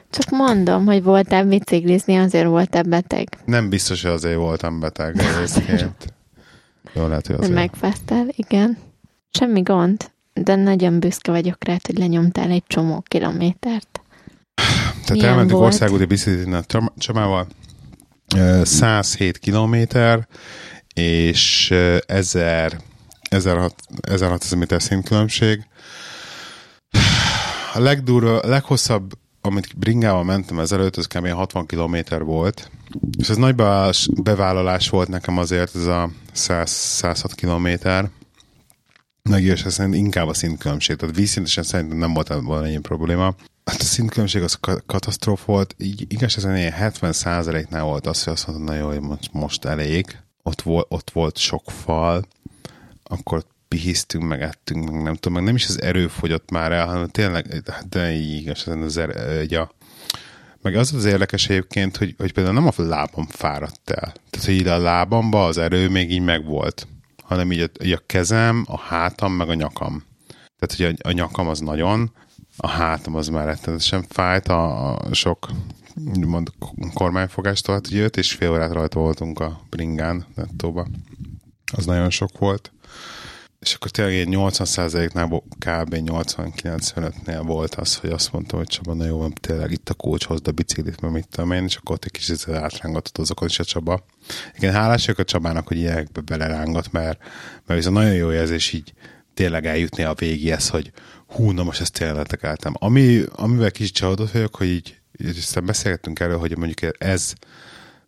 Csak mondom, hogy voltál biciklizni, azért voltál beteg. Nem biztos, hogy azért voltam beteg egyébként. Jó lehet, hogy azért. Megfáztál, igen. Semmi gond, de nagyon büszke vagyok rá, hogy lenyomtál egy csomó kilométert. Tehát Milyen elmentünk országúti biciklizni a Csomával. 107 kilométer, és 1000 1600 méter szintkülönbség. A legdurva, a leghosszabb, amit bringával mentem ezelőtt, az kb. 60 km volt. És ez nagy bevállalás volt nekem azért, ez a 100, 106 km. Megírás szerint inkább a szintkülönbség. Tehát vízszintesen szerintem nem volt volna ennyi probléma. Hát a szintkülönbség az katasztróf volt. Így, igaz, ez 70 nál volt az, hogy azt mondta, na jó, most, most elég. Ott, volt, ott volt sok fal, akkor pihisztünk, meg ettünk, meg nem tudom, meg nem is az erő fogyott már el, hanem tényleg, hát de igaz, az erő, ja. Meg az az érdekes egyébként, hogy, hogy például nem a lábam fáradt el. Tehát, hogy ide a lábamba az erő még így megvolt, hanem így a, így a kezem, a hátam, meg a nyakam. Tehát, hogy a, a nyakam az nagyon, a hátam az már rettenetesen fájt, a, a sok mond, kormányfogástól hát jött, és fél órát rajta voltunk a bringán nettóba. Az nagyon sok volt és akkor tényleg 80%-nál kb. 80-95-nél volt az, hogy azt mondtam, hogy Csaba, na jó, van, tényleg itt a kócs hozd a biciklit, mert mit tudom én, és akkor ott egy kicsit átrángatott azokon is a Csaba. Igen, hálás a Csabának, hogy ilyenekbe belerángat, mert, mert ez a nagyon jó érzés így tényleg eljutni a végéhez, hogy hú, na most ezt tényleg letekeltem. Ami, amivel kicsit csalódott vagyok, hogy így, így aztán beszélgettünk erről, hogy mondjuk ez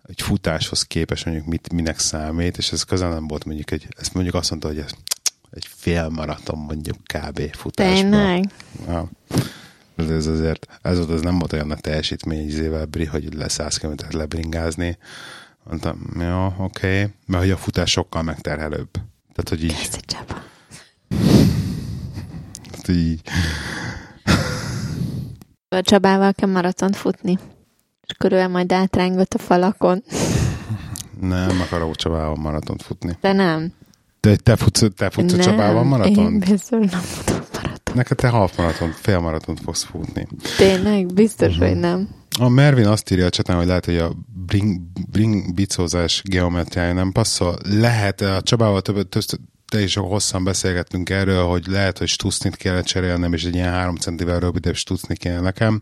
egy futáshoz képes mondjuk mit, minek számít, és ez közel nem volt mondjuk egy, ezt mondjuk azt mondta, hogy ez egy fél maraton mondjuk kb. futásban. Tényleg? Ja. Ez, azért, ez volt, ez nem volt olyan a teljesítmény izével, Bri, hogy le 100 km lebringázni. Mondtam, jó, oké, okay. mert hogy a futás sokkal megterhelőbb. Tehát, hogy így... Hát így. A Csabával kell maratont futni. És körülbelül majd átrángot a falakon. Nem akarok Csabával maratont futni. De nem. De te futsz, te futsz a nem. Csabával Én maratont? biztos nem futok maraton. Neked te half maraton, fél maratont fogsz futni. Tényleg? Biztos, Mhm. hogy nem. A Mervin azt írja a csatán, hogy lehet, hogy a bring, bring bicózás geometriája nem passzol. Lehet, a Csabával többet, több, te is hosszan beszélgettünk erről, hogy lehet, hogy stucnit kell cserélnem, és egy ilyen három centivel rövidebb stucni kéne nekem.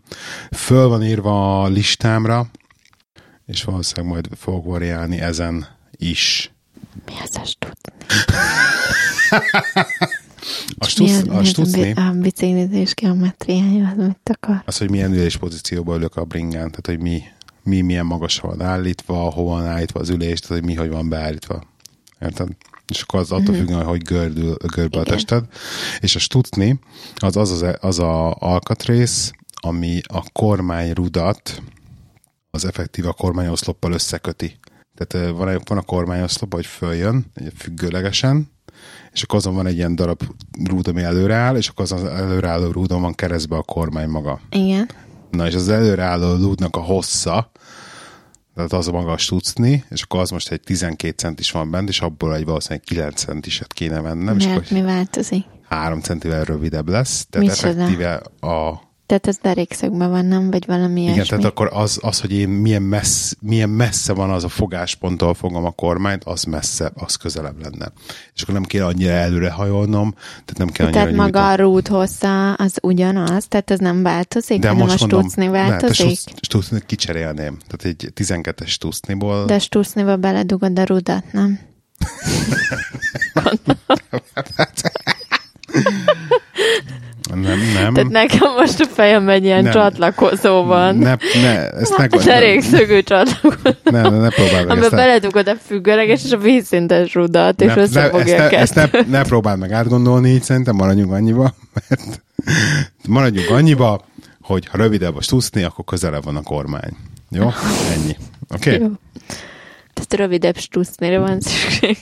Föl van írva a listámra, és valószínűleg majd fogok variálni ezen is. Mi az a stutni? A, az- a stucni, A biciklizés geometriája, az mit akar? az, hogy milyen ülés pozícióban ülök a bringán, tehát hogy mi, mi milyen magasra van állítva, hova van állítva az ülés, tehát hogy mi hogy van beállítva. Érted? És akkor az attól függ, hogy gördül, görbe a tested. És a stucni, az az, az, az a alkatrész, ami a kormányrudat az effektív a kormányoszloppal összeköti. Tehát van, van a kormányoszlop, hogy följön, függőlegesen, és akkor azon van egy ilyen darab rúd, ami előreáll, és akkor az, az előreálló rúdon van keresztbe a kormány maga. Igen. Na és az előreálló rúdnak a hossza, tehát az a maga a stucni, és akkor az most egy 12 centis van bent, és abból egy valószínűleg 9 centiset kéne vennem, és Miért akkor mi változik? 3 centivel rövidebb lesz, tehát Micsoda? effektíve a Tehát ez derékszögben van, nem? Vagy valami Igen, ilyesmi? tehát akkor az, az hogy én milyen, messz, milyen messze van az a fogásponttól fogom a kormányt, az messze, az közelebb lenne. És akkor nem kell annyira előre hajolnom, tehát nem kell annyira Tehát maga a nyújtom. rút hossza az ugyanaz? Tehát ez nem változik, De most a stucni változik? stuc- stucnit kicserélném. Tehát egy 12-es stucniból, De stucniba beledugod a rudat, nem? nem, nem. Tehát nekem most a fejem egy ilyen Nem. csatlakozó van. ne, ne, ezt ne, Derékszögű csatlakozó. ne, ne, próbáld meg. Amiben Ezt beledugod a függőleges és a vízszintes rudat, és ezt, összefogja ne, a ezt ne, ne próbáld meg átgondolni, így szerintem maradjunk annyiba, mert maradjunk annyiba, hogy ha rövidebb a stucni, akkor közelebb van a kormány. Jó? Ennyi. Oké? Okay? Jó. Tehát rövidebb stucnire van szükség.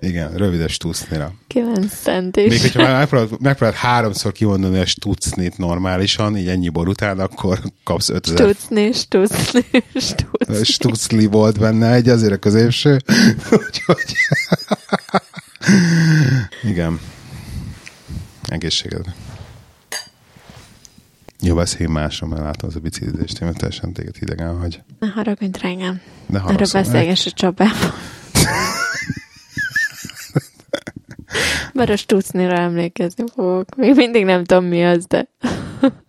Igen, rövidebb stucnira. 9 centis. Még hogyha már megpróbálod, megpróbálod háromszor kimondani a stucnit normálisan, így ennyi bor után, akkor kapsz 5000 Stucni, stucni, stucni. stucli volt benne egy, azért a középső. Úgyhogy... Igen. Egészségedre. Jó, beszéljünk másról, mert látom az a biciklizést, én teljesen téged hidegen hagy. Ne haragudj, drágám. De Erről haragszom. beszélgess a Csabával. Bár a stucnira emlékezni fogok. Még mindig nem tudom mi az, de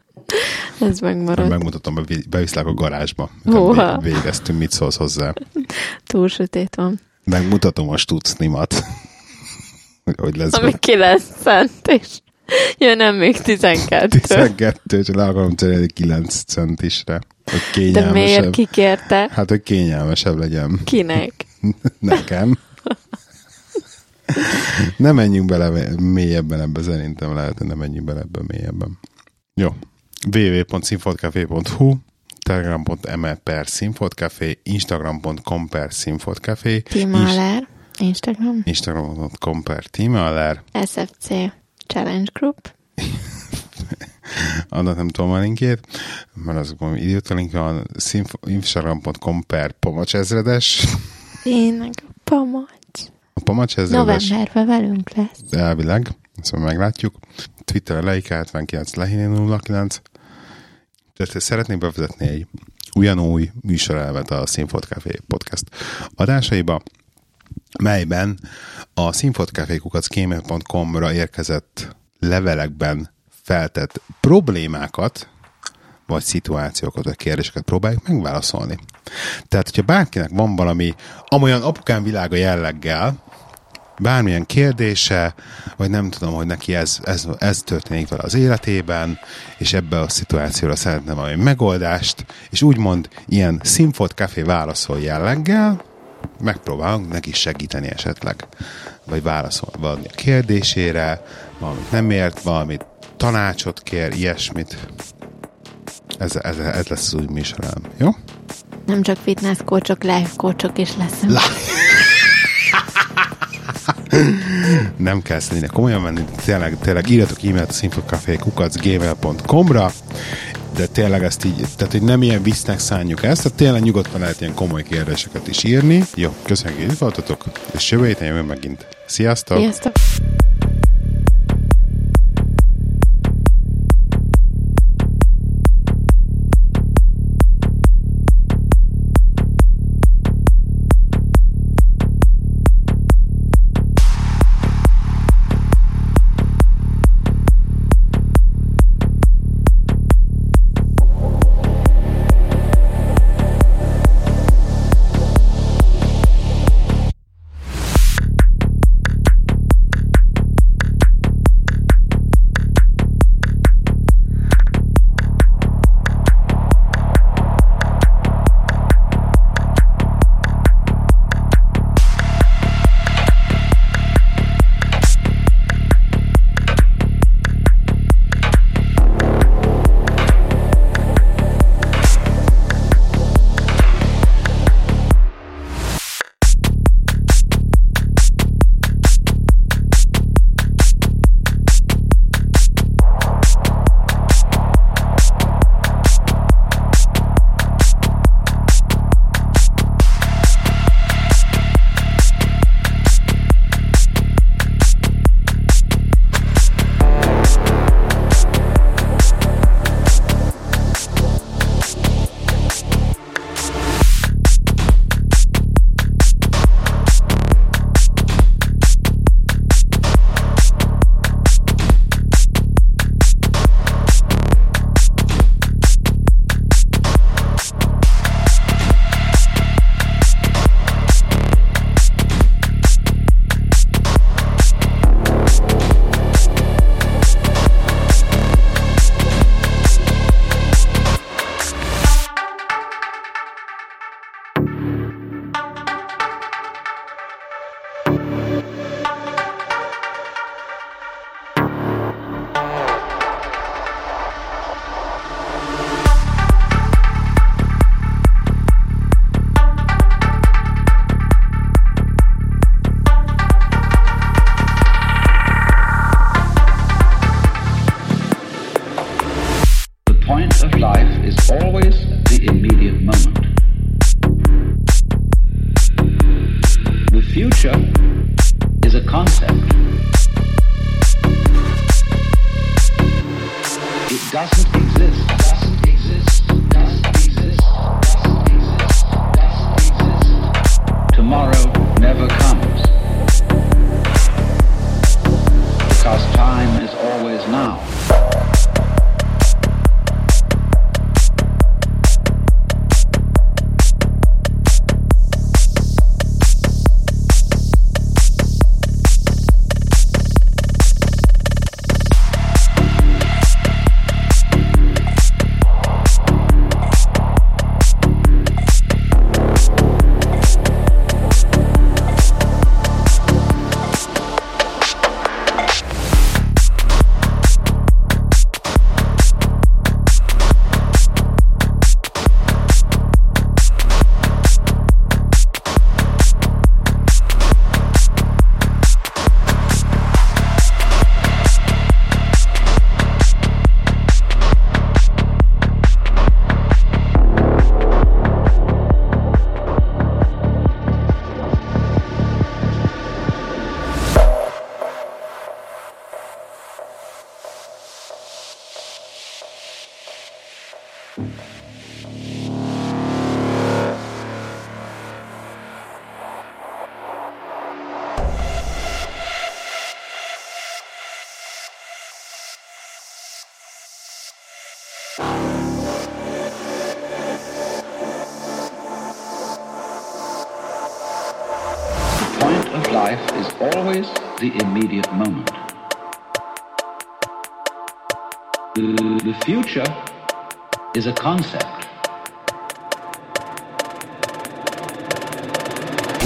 ez megmarad. Megmutatom, be- beviszlek a garázsba. Húha. Vé- Végeztünk, mit szólsz hozzá. Túl sötét van. Megmutatom a stucnimat. hogy, lesz Ami 9 cent, és jön még 12. 12, és le akarom cserélni 9 centisre. Hogy De miért kényelmesebb. kikérte? Hát, hogy kényelmesebb legyen Kinek? nekem. nem menjünk bele mélyebben ebbe, szerintem lehet, nem menjünk bele ebbe mélyebben. Jó. www.színfoltcafé.hu telegram.me per színfoltcafé instagram.com per színfoltcafé Timaler, Instagram, instagram.com per SFC Challenge Group, annak nem tudom a linkjét, mert azokban idióta link van, instagram.com per pamacsezredes, tényleg a pamacs. a pamacsezredes Novemberben velünk lesz. elvileg, ezt majd meglátjuk. Twitteren Leika 79 Lehiné 09. Tehát szeretnék bevezetni egy ugyanúj műsorelvet a Színfolt Café podcast adásaiba, melyben a színfotkafékukacgmail.com-ra érkezett levelekben feltett problémákat, vagy szituációkat, vagy kérdéseket próbáljuk megválaszolni. Tehát, hogyha bárkinek van valami amolyan apukám világa jelleggel, bármilyen kérdése, vagy nem tudom, hogy neki ez, ez, ez történik vele az életében, és ebbe a szituációra szeretne valami megoldást, és úgymond ilyen színfolt café válaszol jelleggel, megpróbálunk neki segíteni esetleg, vagy válaszol valami a kérdésére, valamit nem ért, valamit tanácsot kér, ilyesmit. Ez, ez, ez lesz az új műsorám. Jó? Nem csak fitness coachok, life coachok is leszünk. La- Nem kell szerintem komolyan menni, tényleg, tényleg írjatok e-mailt a sinfotcafé.gmail.com-ra, de tényleg ezt így, tehát hogy nem ilyen visznek szánjuk ezt, tehát tényleg nyugodtan lehet ilyen komoly kérdéseket is írni. Jó, köszönjük, hogy itt voltatok, és jövő héten jövő megint. Sziasztok! Sziasztok!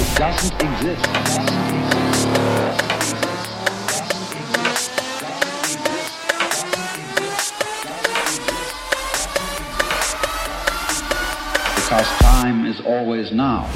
It doesn't exist. Because time is always now.